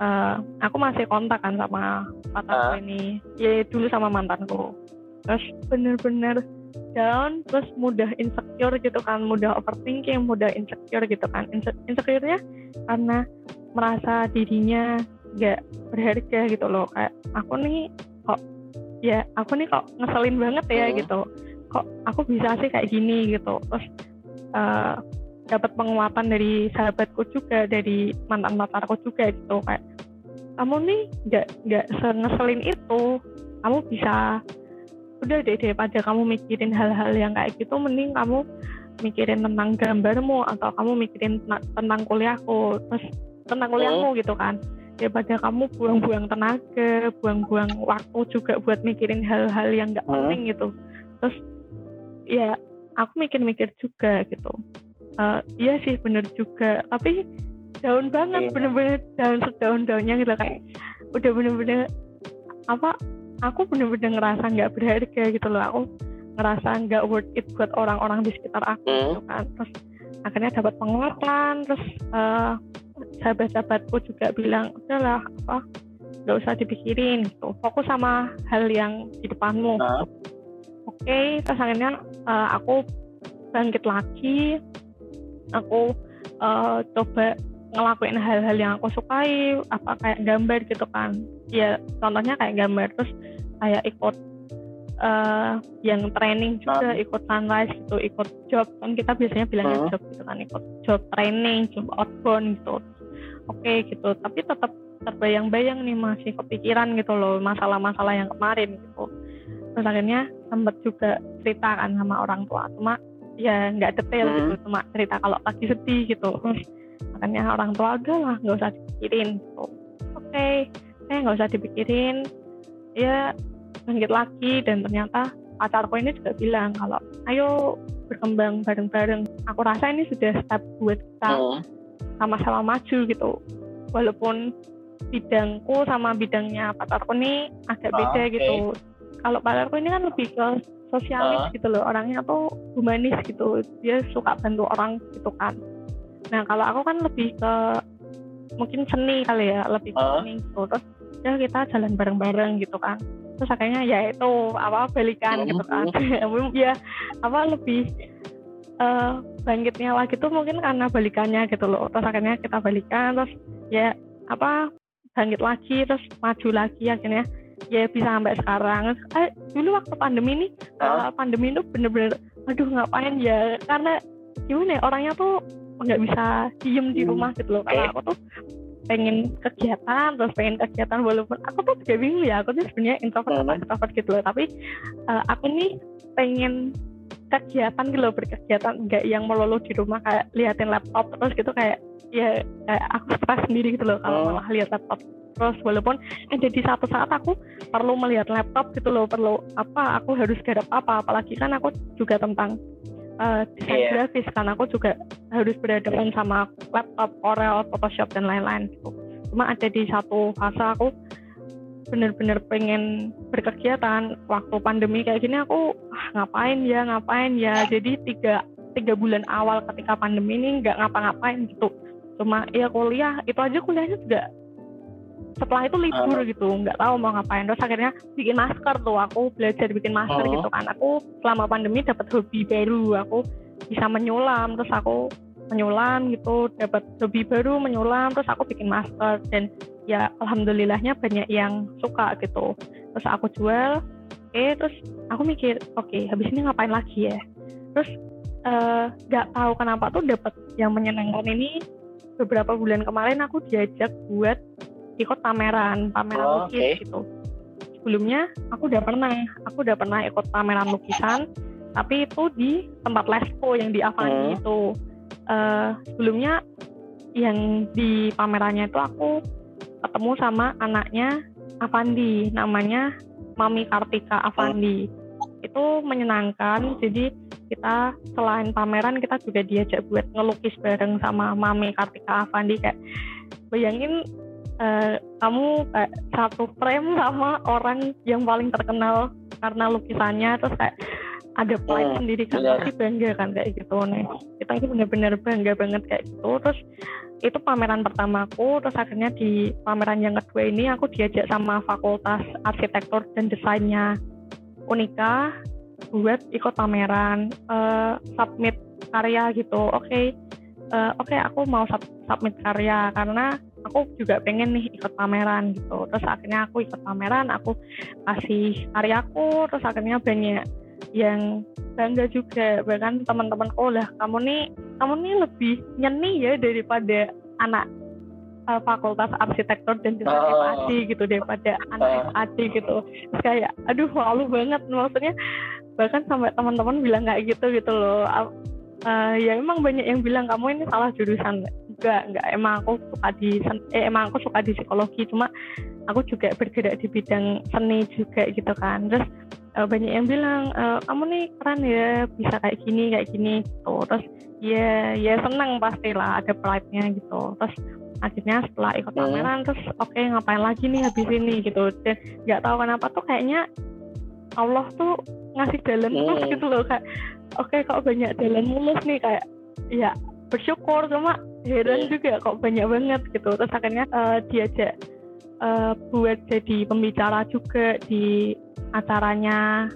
eh, aku masih kontak kan sama pacarku Ah. ini. Ya dulu sama mantanku. Terus bener-bener down terus mudah insecure gitu kan mudah overthinking mudah insecure gitu kan. Inse- insecure-nya karena merasa dirinya nggak berharga gitu loh. Kayak aku nih kok ya aku nih kok ngeselin banget ya Hmm. gitu. Kok aku bisa sih kayak gini gitu. Terus eh, dapat penguatan dari sahabatku juga dari mantan pacarku juga gitu. Kayak kamu nih nggak nggak sengeselin itu. Kamu bisa udah deh daripada kamu mikirin hal-hal yang kayak gitu mending kamu mikirin tentang gambarmu atau kamu mikirin tentang kuliahku terus tentang kuliahmu gitu kan. Daripada kamu buang-buang tenaga buang-buang waktu juga buat mikirin hal-hal yang nggak penting gitu. Terus ya aku mikir-mikir juga gitu Eh, iya sih bener juga. Tapi daun banget Iya. bener-bener daun sedaun-daunnya gitu kayak udah bener-bener apa aku bener-bener ngerasa nggak berharga gitu loh. Aku ngerasa nggak worth it buat orang-orang di sekitar aku Hmm. gitu kan. Terus akhirnya dapat penguatan terus eh, sahabat-sahabatku juga bilang udahlah apa nggak usah dipikirin gitu. Fokus sama hal yang di depanmu. Ah. oke terus akhirnya eh, aku bangkit lagi aku eh, coba ngelakuin hal-hal yang aku sukai apa kayak gambar gitu kan. Ya contohnya kayak gambar terus kayak ikut eh, yang training juga Ah. ikut sunrise gitu ikut job. Kan kita biasanya bilangnya Hmm. job gitu kan ikut job training job outbound gitu. Oke gitu. Tapi tetap terbayang-bayang nih masih kepikiran gitu loh masalah-masalah yang kemarin gitu. Terus akhirnya sempat juga cerita kan sama orang tua. Cuma ya nggak detail Hmm. gitu cuma cerita kalau lagi sedih gitu terus makanya orang tua udah lah nggak usah dipikirin gitu. oke okay, saya nggak usah dipikirin ya bangkit lagi dan ternyata pacarku ini juga bilang kalau ayo berkembang bareng-bareng aku rasa ini sudah step buat kita Hmm. sama-sama maju gitu walaupun bidangku sama bidangnya pacarku ini agak Ah, beda oke. gitu kalau pacarku ini kan lebih ke sosialis Ah. gitu loh. Orangnya tuh humanis gitu. Dia suka bantu orang gitu kan. Nah kalau aku kan lebih ke mungkin seni kali ya lebih ke seni gitu. Terus ya kita jalan bareng-bareng gitu kan. Terus akhirnya ya itu apa balikan Mhm. gitu kan. Ya apa lebih eh, bangkitnya lagi tuh mungkin karena balikannya gitu loh. Terus akhirnya kita balikan terus ya apa bangkit lagi terus maju lagi akhirnya ya bisa sampai sekarang. Eh, dulu waktu pandemi ini Ah. eh, pandemi itu bener-bener aduh ngapain ya? Karena gimana ya orangnya tuh nggak bisa diem di Hmm, rumah gitu loh. Karena aku tuh pengen kegiatan terus pengen kegiatan walaupun aku tuh juga bingung ya. Aku tuh sebenarnya introvert apa Hmm. extrovert gitu loh. Tapi eh, aku nih pengen kegiatan gitu loh berkegiatan nggak yang melulu di rumah kayak liatin laptop terus gitu kayak ya kayak aku stres sendiri gitu loh kalau Hmm. malah lihat laptop terus walaupun eh jadi satu saat aku perlu melihat laptop gitu loh perlu apa aku harus garap apa apalagi kan aku juga tentang eh, desain Iya. grafis kan aku juga harus berhadapan sama laptop Corel Photoshop dan lain-lain gitu cuma ada di satu fase aku bener-bener pengen berkegiatan. Waktu pandemi kayak gini aku ah, ngapain ya ngapain ya? Jadi tiga tiga bulan awal ketika pandemi ini nggak ngapa-ngapain gitu. Cuma ya kuliah itu aja kuliahnya juga setelah itu libur gitu nggak tahu mau ngapain. Terus akhirnya bikin masker tuh aku belajar bikin masker Oh. gitu kan. Aku selama pandemi dapat hobi baru aku bisa menyulam. Terus aku menyulam gitu dapat hobi baru menyulam. Terus aku bikin masker dan ya alhamdulillahnya banyak yang suka gitu. Terus aku jual oke terus aku mikir oke habis ini ngapain lagi ya? Terus eh, nggak tahu kenapa tuh dapat yang menyenangkan ini. Beberapa bulan kemarin aku diajak buat ikut pameran pameran Oh, lukis oke. gitu. Sebelumnya aku udah pernah aku udah pernah ikut pameran lukisan tapi itu di tempat lesco yang di Avandi Hmm. itu. Eh, sebelumnya yang di pamerannya itu aku ketemu sama anaknya Avandi namanya Mami Kartika Avandi. Itu menyenangkan jadi kita selain pameran kita juga diajak buat ngelukis bareng sama Mami Kartika Avandi. Kayak bayangin eh, kamu kayak satu frame sama orang yang paling terkenal karena lukisannya. Terus kayak ada pride Hmm, sendiri kan benar. pasti bangga kan kayak gitu nih kita ini benar-benar bangga banget kayak gitu. Terus itu pameran pertamaku terus akhirnya di pameran yang kedua ini aku diajak sama fakultas arsitektur dan desainnya Unika buat ikut pameran eh, submit karya gitu. Oke eh, oke aku mau sub- submit karya karena aku juga pengen nih ikut pameran gitu. Terus akhirnya aku ikut pameran aku kasih karyaku terus akhirnya banyak yang bangga juga. Bahkan teman-temanku lah kamu nih kamu nih lebih nyeni ya daripada anak uh, fakultas arsitektur dan desain Oh. FAD gitu daripada anak Oh. FAD gitu. Terus kayak aduh malu banget. Maksudnya bahkan sampai teman-teman bilang kayak gitu gitu loh. Uh, ya emang banyak yang bilang kamu ini salah jurusan. Enggak enggak. Emang aku suka di eh, emang aku suka di psikologi cuma aku juga bergerak di bidang seni juga gitu kan. Terus eh, banyak yang bilang "Eh, kamu nih keren ya bisa kayak gini kayak gini gitu terus ya ya seneng pastilah ada pride-nya gitu terus akhirnya setelah ikut Hmm. pameran terus oke ngapain lagi nih habis ini gitu dan nggak tahu kenapa tuh kayaknya Allah tuh ngasih jalan terus Hmm. gitu loh kayak oke kok banyak jalan mulus nih kayak ya bersyukur cuma heran Hmm. juga kok banyak banget gitu terus akhirnya eh, diajak eh, buat jadi pembicara juga di acaranya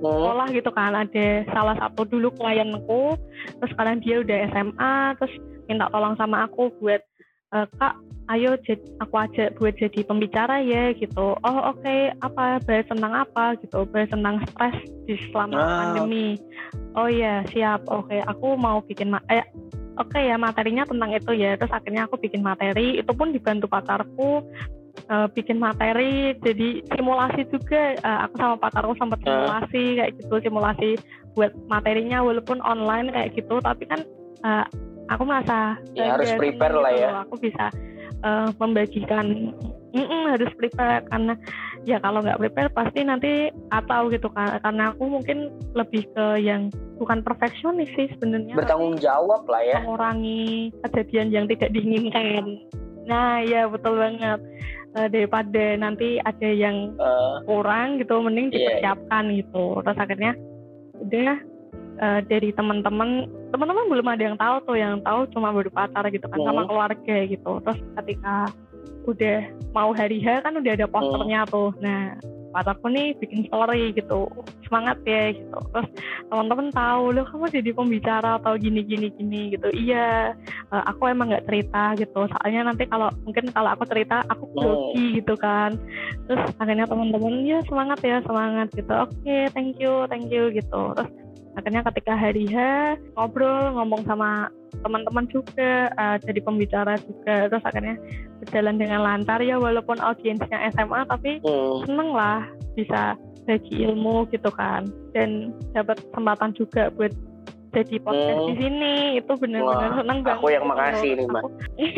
Hmm. sekolah gitu kan. Ada salah satu dulu klienku terus sekarang dia udah SMA terus minta tolong sama aku buat "Eh, kak ayo jad- aku ajak buat jadi pembicara ya gitu. Oh oke apa bahas tentang apa? gitu. Bahas tentang stres di selama Ah. pandemi. Oh ya siap. Oke aku mau bikin ma- eh oke ya materinya tentang itu ya. Terus akhirnya aku bikin materi itu pun dibantu pacarku eh, bikin materi jadi simulasi juga Eh, aku sama pacarku sempat Ah. simulasi kayak gitu simulasi buat materinya walaupun online kayak gitu tapi kan eh, aku merasa Ya, harus prepare seneng lah gitu ya. Aku bisa eh, membagikan Mm-mm, harus prepare karena ya kalau nggak prepare pasti nanti atau gitu kan karena aku mungkin lebih ke yang bukan perfeksionis sih sebenarnya Bertanggung jawab lah ya. mengurangi kejadian yang tidak diinginkan. Nah, ya betul banget. Eh, daripada nanti ada yang Eh, kurang gitu, mending Iya, iya. dipersiapkan gitu. Terus akhirnya udah eh, dari teman-teman, teman-teman belum ada yang tahu tuh, yang tahu cuma baru pacar gitu kan sama Hmm. keluarga gitu. Terus ketika udah mau hari H kan udah ada posternya Hmm. tuh. Nah, pacarku nih bikin story gitu semangat ya gitu. Terus teman-teman tahu loh kamu jadi pembicara atau gini gini gini gitu. Iya eh, aku emang nggak cerita gitu. Soalnya nanti kalau mungkin kalau aku cerita aku grogi gitu kan. Terus akhirnya teman-teman ya semangat ya semangat gitu. Oke thank you thank you gitu. Terus akhirnya ketika hari H ngobrol ngomong sama teman-teman juga eh, jadi pembicara juga terus akhirnya berjalan dengan lancar ya walaupun audiensnya SMA tapi hmm. seneng lah bisa bagi ilmu gitu kan dan dapat kesempatan juga buat jadi podcast Hmm. di sini itu benar-benar seneng banget aku yang gitu makasih nih, Mbak.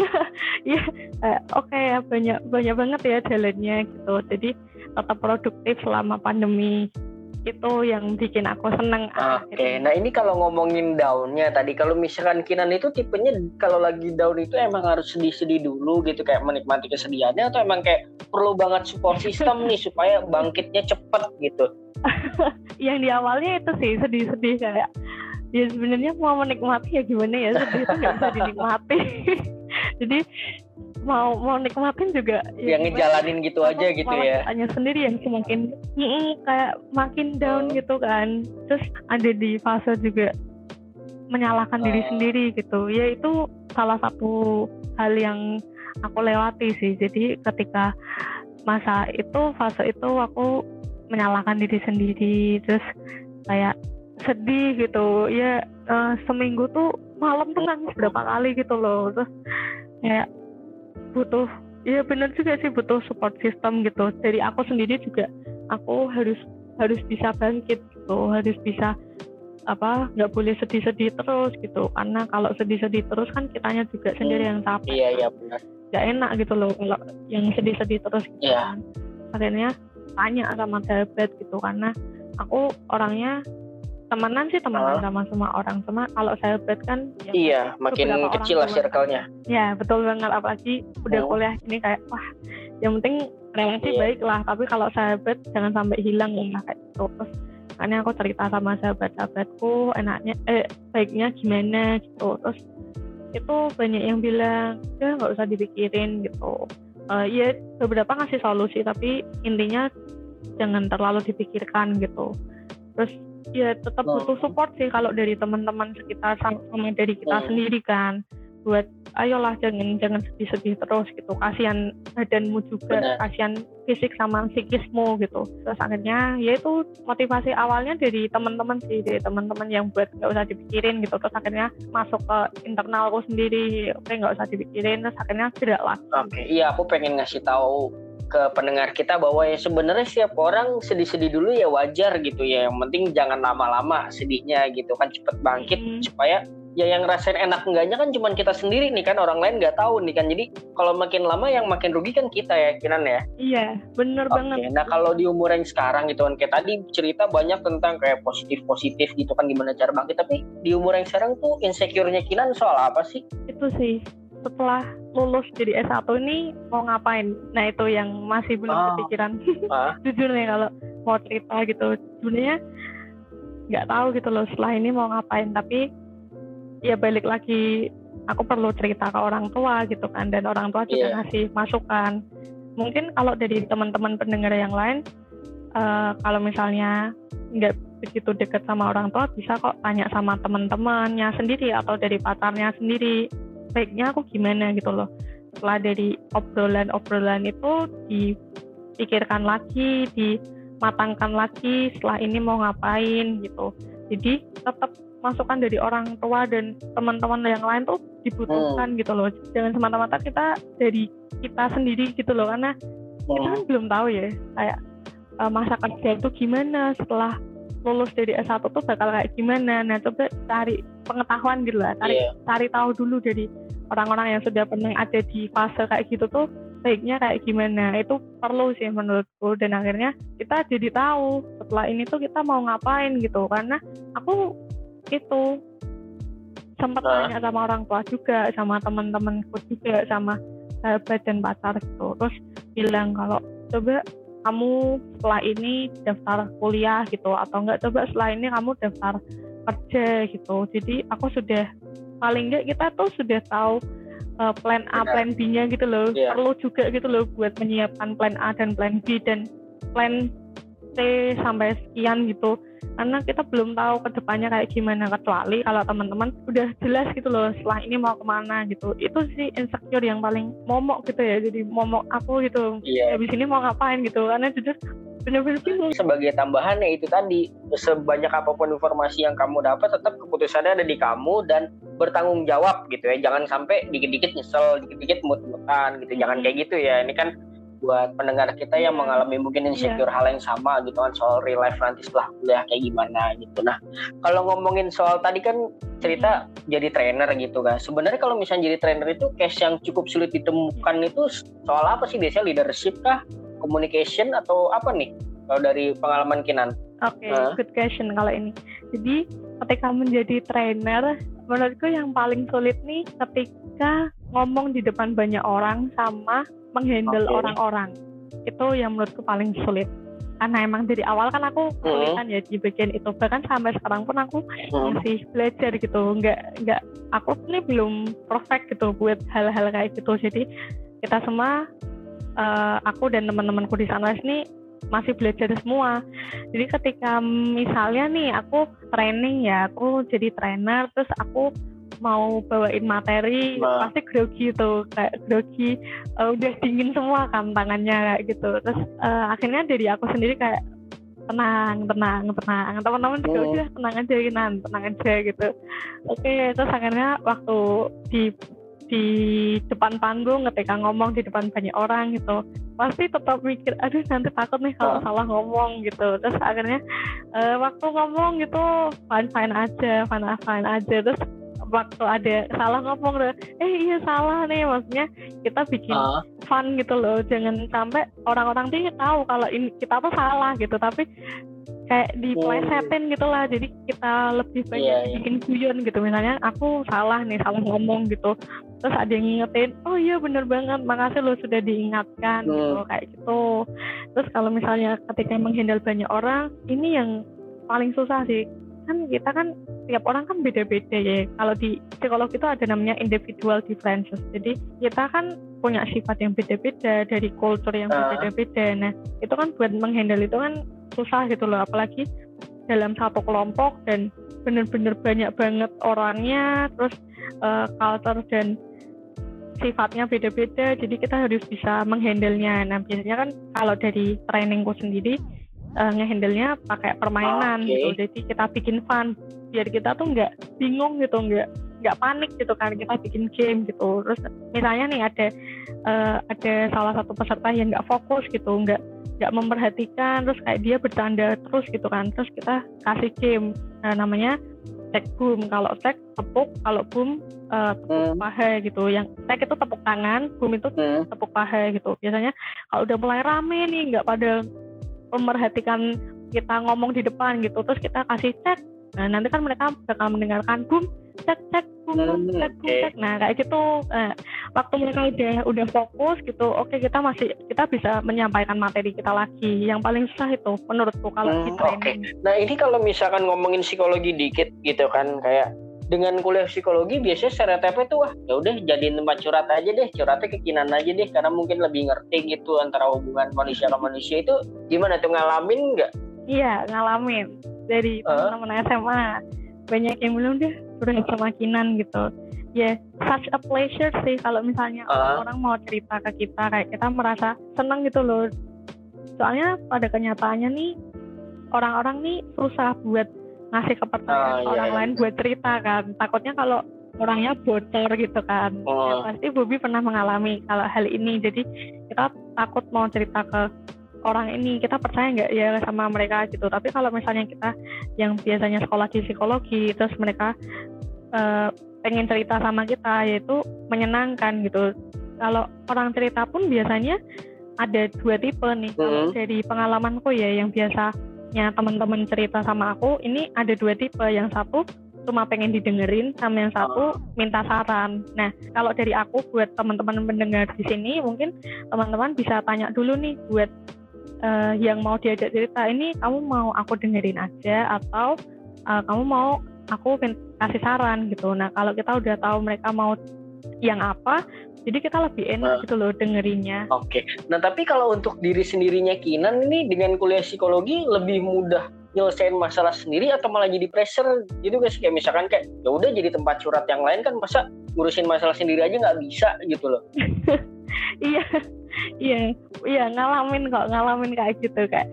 Iya eh, oke ya banyak banyak banget ya jalannya gitu jadi tetap produktif selama pandemi itu yang bikin aku seneng ah, Oke, gitu. nah ini kalau ngomongin daunnya tadi, kalau misalkan Kinan itu tipenya kalau lagi down itu emang harus sedih-sedih dulu gitu, kayak menikmati kesedihannya atau emang kayak perlu banget support system nih supaya bangkitnya cepet gitu. yang di awalnya itu sih sedih-sedih kayak ya sebenarnya mau menikmati ya gimana ya sedih itu nggak bisa dinikmati jadi mau mau nikmatin juga ya yang gimana? ngejalanin gitu aja gitu ya. kitanya sendiri yang semakin mm, kayak makin down Hmm. gitu kan terus ada di fase juga menyalahkan diri Hmm. sendiri gitu ya itu salah satu hal yang aku lewati sih jadi ketika masa itu fase itu aku menyalahkan diri sendiri terus kayak sedih gitu ya eh, seminggu tuh malam tuh nangis berapa kali gitu loh terus kayak butuh ya benar juga sih butuh support system gitu dari aku sendiri juga aku harus harus bisa bangkit gitu harus bisa apa nggak boleh sedih-sedih terus gitu karena kalau sedih-sedih terus kan kitanya juga sendiri yang capek Iya iya benar. nggak enak gitu loh kalau yang sedih-sedih terus gitu Iya. kan akhirnya tanya sama sahabat gitu karena aku orangnya temenan sih temenan Ah. sama semua orang cuma kalau sahabat kan ya Iya, makin kecil lah circle-nya. ya betul banget apalagi udah Oh. kuliah ini kayak wah yang penting relasi Iya. baik lah tapi kalau sahabat jangan sampai hilang ya kayak gitu terus makanya aku cerita sama sahabat-sahabatku enaknya eh baiknya gimana gitu terus itu banyak yang bilang ya nggak usah dipikirin gitu Eh ya beberapa ngasih solusi tapi intinya jangan terlalu dipikirkan gitu terus ya tetap Hmm. butuh support sih kalau dari teman-teman sekitar sama dari kita Hmm. sendiri kan buat ayolah jangan jangan sedih-sedih terus gitu kasihan badanmu juga Benar. kasihan fisik sama psikismu gitu terus akhirnya ya itu motivasi awalnya dari teman-teman sih dari teman-teman yang buat nggak usah dipikirin gitu terus akhirnya masuk ke internalku sendiri oke nggak usah dipikirin terus akhirnya gerak lagi Oke, iya aku pengen ngasih tahu ke pendengar kita bahwa ya sebenarnya setiap orang sedih-sedih dulu ya wajar gitu ya. Yang penting jangan lama-lama sedihnya gitu kan cepet bangkit Hmm. supaya ya yang ngerasain enak enggaknya kan cuma kita sendiri nih kan orang lain nggak tahu nih kan. Jadi kalau makin lama yang makin rugi kan kita ya Kinan ya. iya bener Oke, banget nah kalau di umur yang sekarang gitu kan kayak tadi cerita banyak tentang kayak positif-positif gitu kan gimana cara bangkit tapi di umur yang sekarang tuh insecure-nya Kinan soal apa sih? itu sih setelah lulus jadi S1 ini mau ngapain nah itu yang masih belum Oh. kepikiran Ah. jujur nih kalau mau cerita gitu sebenarnya nggak tahu gitu loh setelah ini mau ngapain tapi ya balik lagi aku perlu cerita ke orang tua gitu kan dan orang tua juga Iya. ngasih masukan mungkin kalau dari teman-teman pendengar yang lain eh, kalau misalnya nggak begitu dekat sama orang tua bisa kok tanya sama teman-temannya sendiri atau dari pacarnya sendiri baiknya aku gimana gitu loh. Setelah dari obrolan-obrolan itu dipikirkan lagi dimatangkan lagi setelah ini mau ngapain gitu. Jadi tetap masukan dari orang tua dan teman-teman yang lain tuh dibutuhkan gitu loh. Jangan semata-mata kita dari kita sendiri gitu loh karena kita kan belum tahu ya kayak eh, masa kerja itu gimana setelah lulus dari S1 tuh bakal kayak gimana. Nah coba cari pengetahuan gitu lah cari Iya. cari tahu dulu dari orang-orang yang sudah pernah ada di fase kayak gitu tuh baiknya kayak gimana? Itu perlu sih menurutku. Dan akhirnya kita jadi tahu setelah ini tuh kita mau ngapain gitu. Karena aku itu sempat Hah? tanya sama orang tua juga sama teman-temanku juga sama sahabat dan pacar gitu. Terus bilang kalau coba kamu setelah ini daftar kuliah gitu atau enggak coba setelah ini kamu daftar kerja gitu. Jadi aku sudah paling enggak kita tuh sudah tahu uh, plan A Benar. plan B-nya gitu loh Iya. perlu juga gitu loh buat menyiapkan plan A dan plan B dan plan C sampai sekian gitu. Karena kita belum tahu ke depannya kayak gimana. Kecuali kalau teman-teman udah jelas gitu loh setelah ini mau ke mana gitu. Itu sih insecure yang paling momok gitu ya. Jadi momok aku gitu. Iya. habis ini mau ngapain gitu. Karena jujur bingung. Sebagai tambahannya itu tadi sebanyak apa pun informasi yang kamu dapat tetap keputusannya ada di kamu dan bertanggung jawab gitu ya. Jangan sampai dikit-dikit nyesel dikit-dikit mut-mutan gitu. Jangan Hmm. kayak gitu ya. Ini kan buat pendengar kita yang Iya. mengalami mungkin insecure hal yang sama gitu kan soal real life nanti setelah kuliah kayak gimana gitu. Nah kalau ngomongin soal tadi kan cerita jadi trainer gitu kan. Sebenarnya kalau misalnya jadi trainer itu case yang cukup sulit ditemukan itu soal apa sih? Biasanya leadership kah? Communication atau apa nih? Kalau dari pengalaman Kinan Oke, Hah? good question kalau ini. Jadi ketika menjadi trainer, menurutku yang paling sulit nih ketika ngomong di depan banyak orang sama menghandle Oke. orang-orang. Itu yang menurutku paling sulit. Karena emang dari awal kan aku kesulitan ya di bagian itu. Bahkan sampai sekarang pun aku Hmm. masih belajar gitu. Nggak, nggak, aku ini belum perfect gitu buat hal-hal kayak gitu. Jadi kita semua, eh, aku dan teman-temanku di sana ini masih belajar semua. Jadi ketika misalnya nih aku training ya, aku jadi trainer, terus aku mau bawain materi Nah. pasti grogi tuh kayak grogi eh, udah dingin semua kan tangannya kayak gitu terus eh, akhirnya dari aku sendiri kayak tenang tenang tenang teman-teman juga Hmm. udah tenang aja Kinan tenang aja gitu oke terus akhirnya waktu di di depan panggung ketika ngomong di depan banyak orang gitu. Pasti tetap mikir aduh nanti takut nih kalau Ah. salah ngomong gitu. Terus akhirnya eh, waktu ngomong gitu fine fine aja fine fine aja. Terus waktu ada salah ngomong udah, eh iya salah nih maksudnya kita bikin Ah, fun gitu loh. Jangan sampai orang-orang tuh tahu kalau ini kita tuh salah gitu. Tapi kayak diplesetin gitu lah jadi kita lebih banyak Iya, iya. bikin guyon gitu. Misalnya aku salah nih salah ngomong gitu. Terus ada yang ngingetin oh iya bener banget makasih lo sudah diingatkan Hmm. gitu kayak gitu. Terus kalau misalnya ketika menghandle banyak orang ini yang paling susah sih. Kan kita kan tiap orang kan beda-beda ya. Kalau di psikolog itu ada namanya individual differences. Jadi kita kan punya sifat yang beda-beda dari kultur yang Ah. berbeda-beda. Nah itu kan buat menghandle itu kan susah gitu loh apalagi dalam satu kelompok dan bener-bener banyak banget orangnya terus eh, culture dan sifatnya beda-beda jadi kita harus bisa menghandle-nya. Nah biasanya kan kalau dari trainingku sendiri eh, ngehandle-nya pakai permainan Oke. gitu. jadi kita bikin fun biar kita tuh nggak bingung gitu nggak nggak panik gitu kan kita bikin game gitu. Terus misalnya nih ada eh, ada salah satu peserta yang nggak fokus gitu nggak nggak memperhatikan terus kayak dia bercanda terus gitu kan. Terus kita kasih game nah, namanya cek boom. Kalau cek tepuk. Kalau boom eh, tepuk Hmm. paha gitu. Yang cek itu tepuk tangan boom itu hmm. tepuk paha gitu. Biasanya kalau udah mulai rame nih nggak pada memperhatikan kita ngomong di depan gitu terus kita kasih cek nah nanti kan mereka bakal mendengarkan boom cek cek Hmm, cek nah kayak gitu. Nah, waktu mereka udah udah fokus gitu oke kita masih kita bisa menyampaikan materi kita lagi. Yang paling susah itu menurutku kalau di Hmm, training Nah ini kalau misalkan ngomongin psikologi dikit gitu kan kayak dengan kuliah psikologi biasanya stereotipnya tuh wah ya udah jadiin tempat curhat aja deh curhatnya ke Kinan aja deh karena mungkin lebih ngerti gitu antara hubungan manusia ke manusia itu gimana tuh ngalamin nggak? Iya, ngalamin. Dari Ah. teman-teman SMA. Banyak yang bilang deh udah sama Kinan gitu. Ya, such a pleasure sih kalau misalnya Ah. orang mau cerita ke kita kayak kita merasa senang gitu loh. Soalnya pada kenyataannya nih orang-orang nih susah buat ngasih kepercayaan iya, orang iya. lain buat cerita kan. Takutnya kalau orangnya bocor gitu kan. Ya, Oh. pasti Bobi pernah mengalami kalau hal ini. Jadi kita takut mau cerita ke orang ini kita percaya nggak ya sama mereka gitu. Tapi kalau misalnya kita yang biasanya sekolah di psikologi terus mereka uh, pengen cerita sama kita yaitu menyenangkan gitu. Kalau orang cerita pun biasanya ada dua tipe nih. Kalau Hmm. dari pengalamanku ya yang biasanya teman-teman cerita sama aku ini ada dua tipe. Yang satu cuma pengen didengerin sama yang satu minta saran. Nah, kalau dari aku buat teman-teman mendengar di sini mungkin teman-teman bisa tanya dulu nih buat eh, yang mau diajak cerita ini kamu mau aku dengerin aja atau eh, kamu mau aku kasih saran gitu. Nah, kalau kita udah tahu mereka mau yang apa, jadi kita lebih enak gitu loh dengerinnya. Oke. Nah, tapi kalau untuk diri sendirinya Kinan ini dengan kuliah psikologi lebih mudah nyelesain masalah sendiri atau malah jadi pressure gitu guys kayak misalkan kayak ya udah jadi tempat curhat yang lain kan masa ngurusin masalah sendiri aja nggak bisa gitu loh. iya iya iya ngalamin kok ngalamin kayak gitu kayak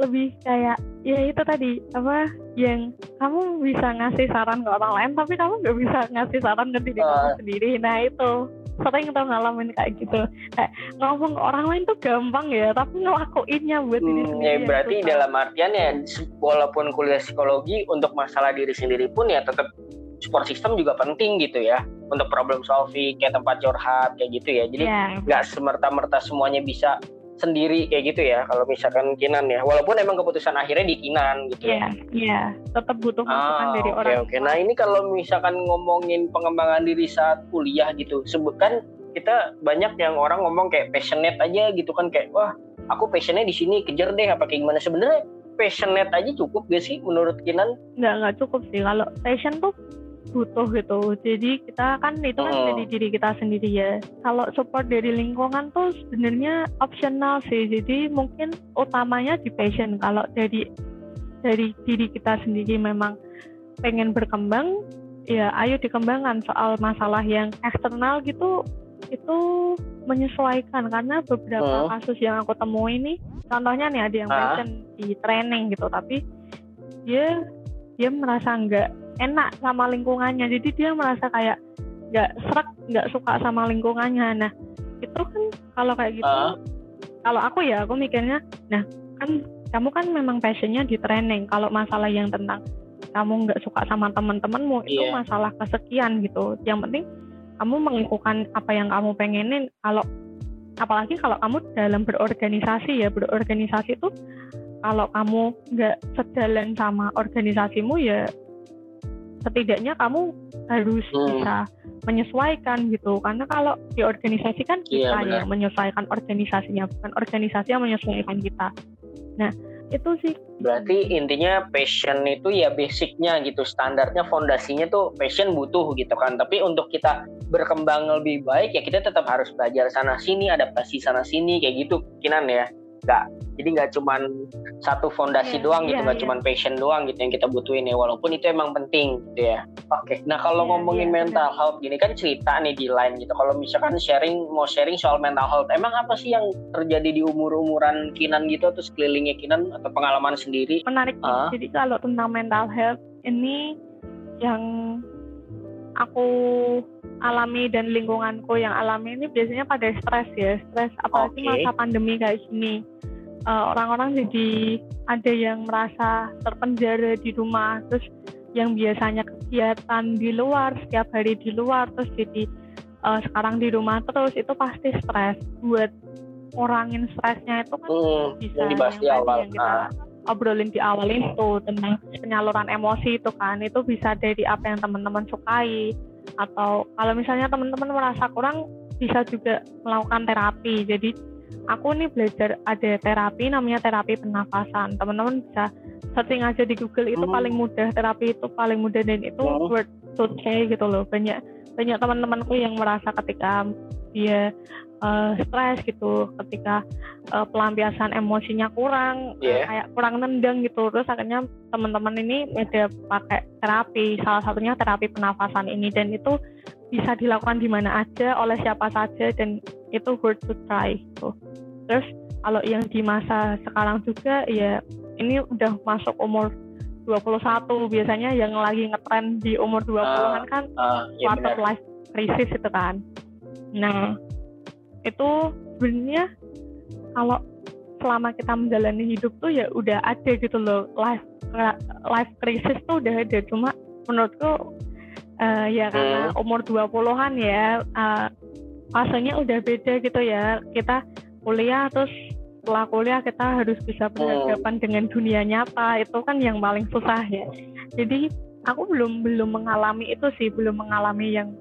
lebih kayak ya itu tadi apa yang kamu bisa ngasih saran ke orang lain tapi kamu nggak bisa ngasih saran ke diri kamu Ah. sendiri. Nah itu. Sering tuh ngalamin kayak gitu. Kayak ngomong ke orang lain tuh gampang ya tapi ngelakuinnya buat diri Hmm, sendiri ya berarti dalam artian ya walaupun kuliah psikologi untuk masalah diri sendiri pun ya tetap support system juga penting gitu ya untuk problem solving kayak tempat curhat kayak gitu ya. Jadi Iya, nggak semerta-merta semuanya bisa sendiri kayak gitu ya kalau misalkan Kinan ya walaupun emang keputusan akhirnya di Kinan gitu iya, iya. Tetap butuh masukan Ah, dari orang. oke. Nah ini kalau misalkan ngomongin pengembangan diri saat kuliah gitu, sebutkan kita banyak yang orang ngomong kayak passionate aja gitu kan kayak wah aku passionnya di sini kejar deh apa kayak gimana sebenarnya passionate aja cukup gak sih menurut Kinan? nggak nggak cukup sih kalau passion tuh butuh gitu. Jadi kita kan itu kan Hmm. dari diri kita sendiri ya. Kalau support dari lingkungan tuh sebenarnya optional sih. Jadi mungkin utamanya di passion. Kalau dari dari diri kita sendiri memang pengen berkembang ya ayo dikembangkan. Soal masalah yang eksternal gitu itu menyesuaikan. Karena beberapa Hmm. kasus yang aku temui ini contohnya nih ada yang Ah. passion di training gitu. Tapi dia dia merasa nggak enak sama lingkungannya. Jadi dia merasa kayak nggak serak nggak suka sama lingkungannya. Nah itu kan kalau kayak gitu Ah. kalau aku ya aku mikirnya nah kan kamu kan memang passionnya di training. Kalau masalah yang tentang kamu nggak suka sama teman-temanmu itu Iya. masalah kesekian gitu. Yang penting kamu melakukan apa yang kamu pengenin. Kalau apalagi kalau kamu dalam berorganisasi ya. Berorganisasi itu kalau kamu nggak sejalan sama organisasimu ya setidaknya kamu harus Hmm. bisa menyesuaikan gitu karena kalau di organisasi kan Iya, kita benar. yang menyesuaikan organisasinya bukan organisasi yang menyesuaikan kita nah itu sih Berarti intinya passion itu ya basicnya gitu, standarnya fondasinya tuh passion butuh gitu kan. Tapi untuk kita berkembang lebih baik ya kita tetap harus belajar sana sini, adaptasi sana sini kayak gitu, kinan ya. Nggak, jadi nggak cuman satu fondasi Iya, doang gitu, iya, nggak iya. cuman passion doang gitu yang kita butuhin ya. Walaupun itu emang penting gitu ya. Oke, nah kalau Iya, ngomongin iya, mental health gini kan cerita nih di line gitu. Kalau misalkan sharing mau sharing soal mental health, emang apa sih yang terjadi di umur-umuran kinan gitu atau sekelilingnya kinan atau pengalaman sendiri? menarik. Ah. jadi kalau tentang mental health ini yang aku alami dan lingkunganku yang alami ini biasanya pada stres ya stres apalagi Oke. masa pandemi kayak gini Eh, orang-orang jadi ada yang merasa terpenjara di rumah terus yang biasanya kegiatan di luar setiap hari di luar terus jadi eh, sekarang di rumah terus itu pasti stres buat ngurangin stresnya itu kan Hmm, bisa yang dibahas di tadi awal. yang kita Ah. Obrolin di awal itu tentang penyaluran emosi itu kan. Itu bisa dari apa yang teman-teman sukai. Atau kalau misalnya teman-teman merasa kurang bisa juga melakukan terapi. Jadi aku nih belajar ada terapi namanya terapi pernafasan. Teman-teman bisa searching aja di Google itu Hmm. paling mudah. Terapi itu paling mudah dan itu Hmm. worth to try gitu loh. Banyak banyak teman-temanku yang merasa ketika dia eh, stres gitu ketika eh, pelampiasan emosinya kurang eh, Iya. kayak kurang nendang gitu terus akhirnya teman-teman ini ada pakai terapi salah satunya terapi pernafasan ini dan itu bisa dilakukan di mana aja oleh siapa saja dan itu worth to try gitu. terus kalau yang di masa sekarang juga ya ini udah masuk umur 21 biasanya yang lagi ngetren di umur 20-an kan Ah, iya quarter life crisis itu kan. Nah, itu sebenarnya kalau selama kita menjalani hidup tuh ya udah ada gitu loh. Life life crisis tuh udah ada. Cuma menurutku uh, ya karena Hmm. umur 20-an ya uh, fasenya udah beda gitu ya. Kita kuliah terus setelah kuliah kita harus bisa berhadapan dengan dunia nyata. Itu kan yang paling susah ya. Jadi aku belum belum mengalami itu sih. Belum mengalami yang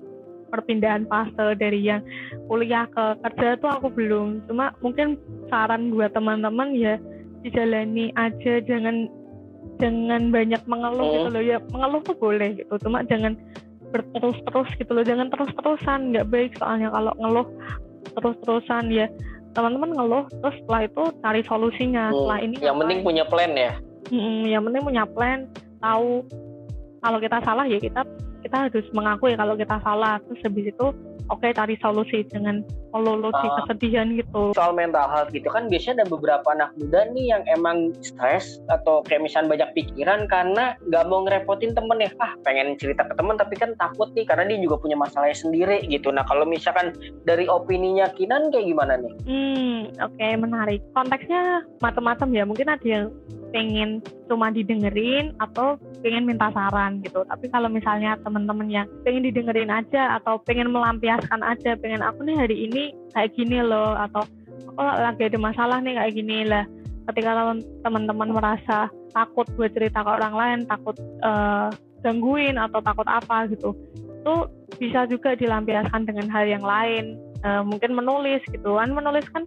perpindahan fase dari yang kuliah ke kerja tuh aku belum cuma mungkin saran buat teman-teman ya dijalani aja jangan jangan banyak mengeluh Hmm. gitu loh ya mengeluh tuh boleh gitu cuma jangan berterus-terus gitu loh jangan terus-terusan nggak baik soalnya kalau ngeluh terus-terusan ya teman-teman ngeluh terus setelah itu cari solusinya Hmm. setelah ini Yang penting punya plan ya. Mm-mm, yang penting punya plan tahu kalau kita salah ya kita kita harus mengakui kalau kita salah terus habis itu oke cari solusi dengan melulu di Ah. kesedihan gitu soal mental health gitu kan biasanya ada beberapa anak muda nih yang emang stres atau kayak misalnya banyak pikiran karena nggak mau ngerepotin temen ya ah pengen cerita ke temen tapi kan takut nih karena dia juga punya masalahnya sendiri gitu nah kalau misalkan dari opininya Kinan kayak gimana nih Hmm, oke menarik. Konteksnya macam-macam ya. Mungkin ada yang pengen cuma didengerin atau pengen minta saran gitu. Tapi kalau misalnya teman-teman yang pengen didengerin aja atau pengen melampiaskan aja, pengen aku nih hari ini kayak gini loh atau aku lagi ada masalah nih kayak gini lah. Ketika teman- teman-teman merasa takut buat cerita ke orang lain, takut eh, gangguin atau takut apa gitu, itu bisa juga dilampiaskan dengan hal yang lain eh, mungkin menulis gitu kan menulis kan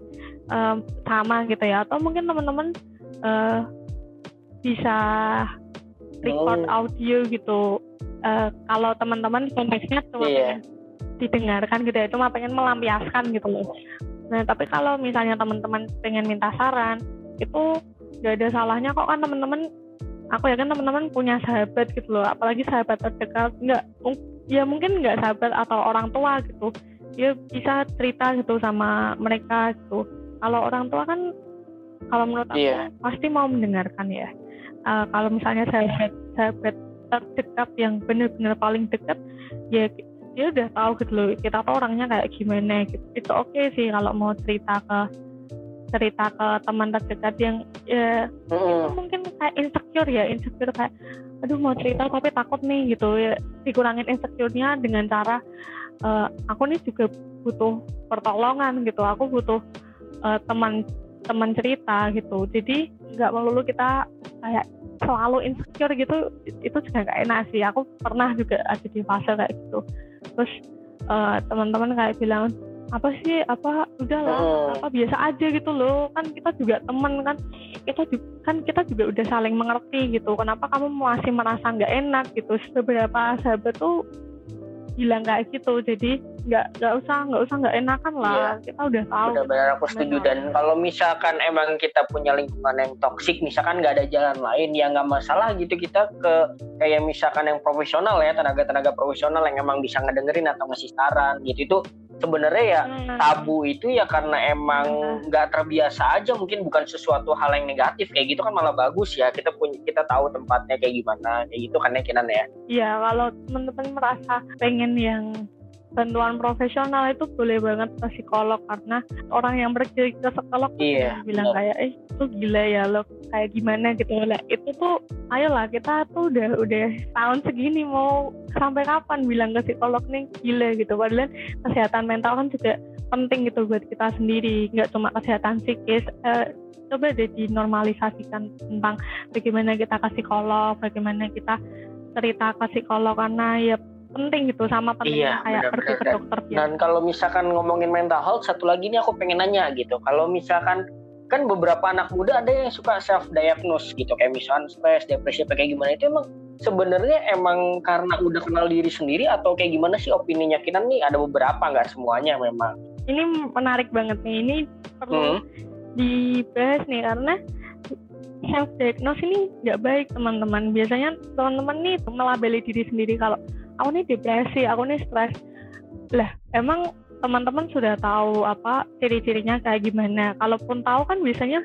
eh, sama gitu ya atau mungkin teman-teman eh, bisa record Oh. audio gitu Eh, kalau teman-teman konteksnya cuma Iya. pengen didengarkan gitu ya cuma pengen melampiaskan gitu loh nah tapi kalau misalnya teman-teman pengen minta saran itu gak ada salahnya kok kan teman-teman aku yakin teman-teman punya sahabat gitu loh apalagi sahabat terdekat nggak ya mungkin nggak sahabat atau orang tua gitu dia bisa cerita gitu sama mereka gitu kalau orang tua kan kalau menurut aku Iya. pasti mau mendengarkan ya Eh, kalau misalnya sahabat sahabat terdekat yang benar-benar paling dekat ya dia udah tahu gitu loh kita tuh orangnya kayak gimana gitu. Itu oke sih kalau mau cerita ke cerita ke teman terdekat yang ya Mm-mm. mungkin kayak insecure ya insecure kayak aduh mau cerita tapi takut nih gitu. Ya dikurangin insecure-nya dengan cara eh, aku nih juga butuh pertolongan gitu. Aku butuh eh, teman teman cerita gitu. Jadi nggak melulu kita kayak selalu insecure gitu itu juga nggak enak sih. Aku pernah juga ada di fase kayak gitu. Terus eh, teman-teman kayak bilang apa sih? Apa? Udahlah Mm-mm. apa biasa aja gitu loh. Kan kita juga temen kan. Kita juga, kan kita juga udah saling mengerti gitu. Kenapa kamu masih merasa nggak enak gitu? Beberapa sahabat tuh bilang kayak gitu. Jadi nggak nggak usah nggak usah nggak enakan lah. Kita udah tahu Benar-benar aku setuju. Benar. dan kalau misalkan emang kita punya lingkungan yang toksik, misalkan nggak ada jalan lain, ya nggak masalah gitu. Kita ke kayak misalkan yang profesional ya tenaga-tenaga profesional yang emang bisa ngedengerin atau ngasih saran gitu. Itu sebenarnya ya Hmm. tabu itu ya karena emang nggak terbiasa aja mungkin bukan sesuatu hal yang negatif kayak gitu kan malah bagus ya. Kita punya kita tahu tempatnya kayak gimana kayak gitu kan ya Kinan ya? Iya, kalau teman-teman merasa pengen yang bantuan profesional itu boleh banget ke psikolog karena orang yang pergi ke psikolog Iya, jangan bilang kayak eh itu gila ya lo kayak gimana gitu. Lah itu tuh ayolah kita tuh udah udah tahun segini mau sampai kapan bilang ke psikolog nih gila gitu. Padahal kesehatan mental kan juga penting gitu buat kita sendiri nggak cuma kesehatan psikis. Eh, coba deh dinormalisasikan tentang bagaimana kita ke psikolog bagaimana kita cerita ke psikolog karena ya penting gitu sama Iya, pentingnya kayak pergi ke Dan- dokter biasa. Dan kalau misalkan ngomongin mental health, satu lagi nih aku pengen nanya gitu. Kalau misalkan kan beberapa anak muda ada yang suka self diagnose gitu, kayak misalkan stres, depresi, kayak gimana itu emang sebenarnya emang karena udah kenal diri sendiri atau kayak gimana sih opininya Kinan nih? Ada beberapa nggak semuanya memang. ini menarik banget nih ini perlu Hmm. dibahas nih karena self diagnose ini nggak baik teman-teman biasanya teman-teman nih melabeli diri sendiri kalau aku nih depresi aku nih stres lah emang teman-teman sudah tahu apa ciri-cirinya kayak gimana kalaupun tahu kan biasanya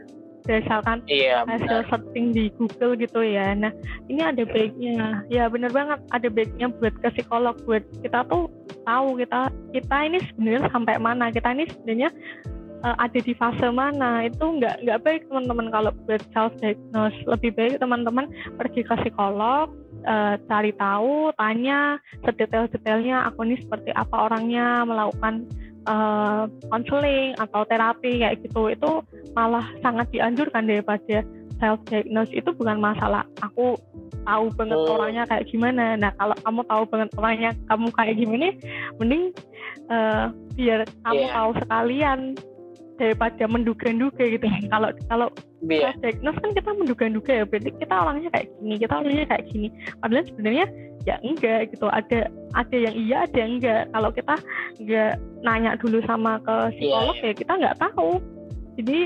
berdasarkan Iya, hasil benar. searching di Google gitu ya. Nah, ini ada baiknya. Ya bener banget, ada baiknya buat ke psikolog, buat kita tuh tahu kita kita ini sebenarnya sampai mana, kita ini sebenarnya eh, ada di fase mana. Itu nggak nggak baik teman-teman kalau buat self diagnose. Lebih baik teman-teman pergi ke psikolog, uh, cari tahu, tanya sedetail-detailnya aku ini seperti apa orangnya, melakukan konseling uh, atau terapi kayak gitu. Itu malah sangat dianjurkan daripada self diagnose itu bukan masalah aku tahu banget oh. orangnya kayak gimana. Nah kalau kamu tahu banget orangnya kamu kayak gimana, mending uh, biar kamu yeah. tahu sekalian daripada menduga-duga gitu. Kalau kalau yeah. self diagnose kan kita menduga-duga ya, berarti kita orangnya kayak gini, kita orangnya kayak gini. Padahal sebenarnya ya enggak gitu. Ada ada yang iya, ada yang enggak. Kalau kita enggak nanya dulu sama ke psikolog yeah, yeah. ya kita nggak tahu. Jadi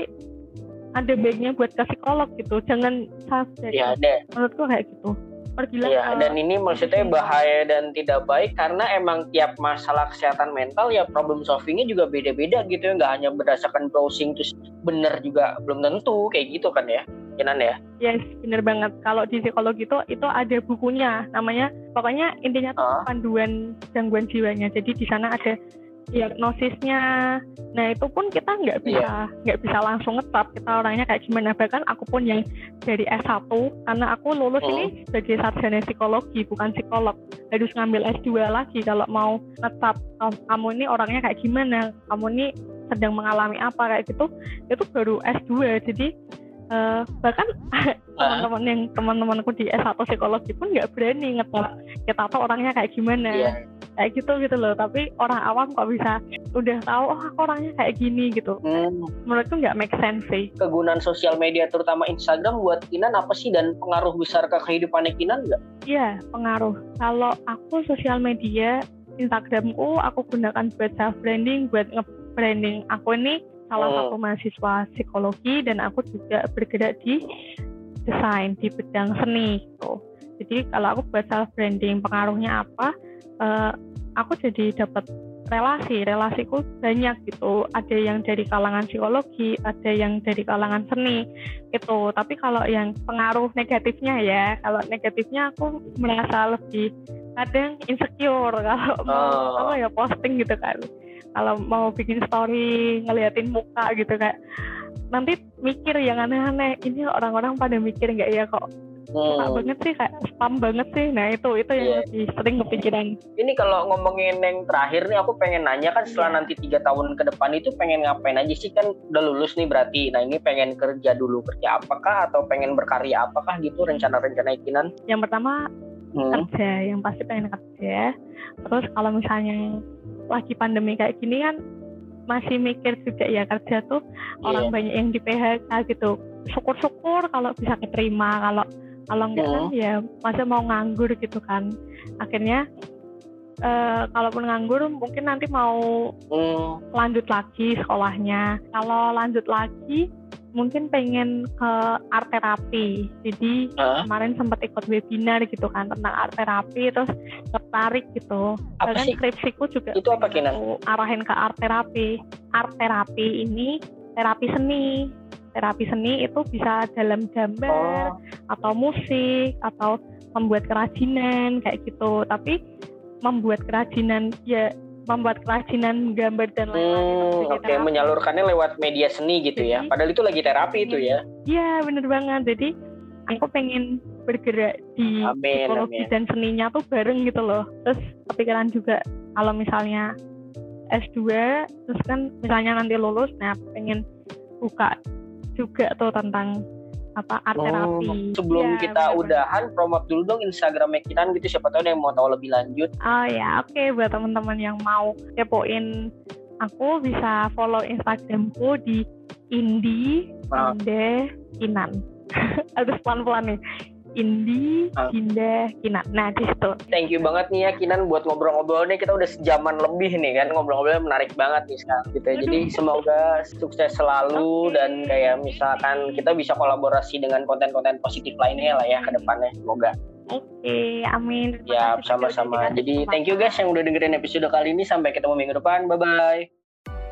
ada baiknya buat ke psikolog gitu jangan self ya ada menurutku kayak gitu pergilah ya, dan ini maksudnya bahaya dan tidak baik karena emang tiap masalah kesehatan mental ya problem solvingnya juga beda-beda gitu ya. Nggak hanya berdasarkan browsing terus bener juga belum tentu kayak gitu kan ya Kinan ya? Yes bener banget. Kalau di psikologi itu itu ada bukunya namanya pokoknya intinya tuh uh. panduan gangguan jiwanya. Jadi di sana ada diagnosisnya. Nah itu pun kita nggak bisa iya. nggak yeah. bisa langsung ngetap. Kita orangnya kayak gimana. Bahkan aku pun yang dari S1 karena aku lulus oh. ini sebagai sarjana psikologi bukan psikolog. Harus ngambil S2 lagi kalau mau ngetap. Kamu ini orangnya kayak gimana? Kamu ini sedang mengalami apa? Kayak gitu. Itu baru S2 jadi uh, bahkan teman-teman yang teman-temanku di S1 psikologi pun nggak berani ngetap kita tahu orangnya kayak gimana. Yeah kayak gitu gitu loh tapi orang awam kok bisa udah tahu oh aku orangnya kayak gini gitu. Hmm. menurutku nggak make sense sih. Kegunaan sosial media terutama Instagram buat Kinan apa sih? Dan pengaruh besar ke kehidupan Kinan nggak? Iya pengaruh. Kalau aku sosial media Instagramku aku gunakan buat self branding buat nge-branding aku ini salah hmm. satu mahasiswa psikologi dan aku juga bergerak di desain di bidang seni gitu. Jadi kalau aku buat self branding pengaruhnya apa? uh, aku jadi dapat relasi relasiku banyak gitu ada yang dari kalangan psikologi ada yang dari kalangan seni itu tapi kalau yang pengaruh negatifnya ya kalau negatifnya aku merasa lebih kadang insecure kalau oh. mau apa ya posting gitu kan kalau mau bikin story ngeliatin muka gitu kayak nanti mikir yang aneh-aneh. Ini orang-orang pada mikir nggak ya kok suka hmm. banget sih kayak spam banget sih. Nah itu itu yang yeah. lebih sering kepikiran. Ini kalau ngomongin yang terakhir nih aku pengen nanya kan setelah yeah. nanti tiga tahun ke depan itu pengen ngapain aja sih? Kan udah lulus nih berarti. Nah ini pengen kerja dulu kerja apakah? Atau pengen berkarya apakah gitu rencana-rencana ikinan? Yang pertama hmm. kerja. Yang pasti pengen kerja. Terus kalau misalnya lagi pandemi kayak gini kan masih mikir juga ya kerja tuh yeah. orang banyak yang di PHK gitu syukur-syukur kalau bisa keterima kalau kalau enggak kan oh. ya masa mau nganggur gitu kan akhirnya uh, kalaupun nganggur mungkin nanti mau mm. lanjut lagi sekolahnya kalau lanjut lagi mungkin pengen ke art terapi jadi uh? kemarin sempat ikut webinar gitu kan tentang art terapi terus tertarik gitu apa sih? skripsiku juga itu apa Kinan? arahin ke art terapi art terapi ini terapi seni terapi seni itu bisa dalam gambar oh. atau musik atau membuat kerajinan kayak gitu tapi membuat kerajinan ya membuat kerajinan gambar dan lain-lain hmm, oke okay. menyalurkannya lewat media seni gitu ya. jadi, ya padahal itu lagi terapi itu ya iya bener banget jadi aku pengen bergerak di amin, psikologi amin. dan seninya tuh bareng gitu loh terus kepikiran juga kalau misalnya S2 terus kan misalnya nanti lulus nah pengen buka juga tuh tentang apa art oh, terapi. Sebelum ya, kita bener. udahan, promote dulu dong Instagramnya kita gitu siapa tahu ada yang mau tahu lebih lanjut. Oh ya, oke okay. buat teman-teman yang mau kepoin aku bisa follow Instagramku di Indi oh. Inde Kinan. Harus pelan-pelan nih. Indi, ah. Dinda, Kinan. Nah, di situ. Thank you banget nih ya Kinan buat ngobrol-ngobrol nih. Kita udah sejaman lebih nih kan ngobrol-ngobrolnya menarik banget nih sekarang gitu. Ya. Jadi semoga sukses selalu okay. dan kayak misalkan kita bisa kolaborasi dengan konten-konten positif lainnya lah ya ke depannya. Semoga. Oke, okay, amin. Ya, sama-sama. Jadi thank you guys yang udah dengerin episode kali ini. Sampai ketemu minggu depan. Bye-bye.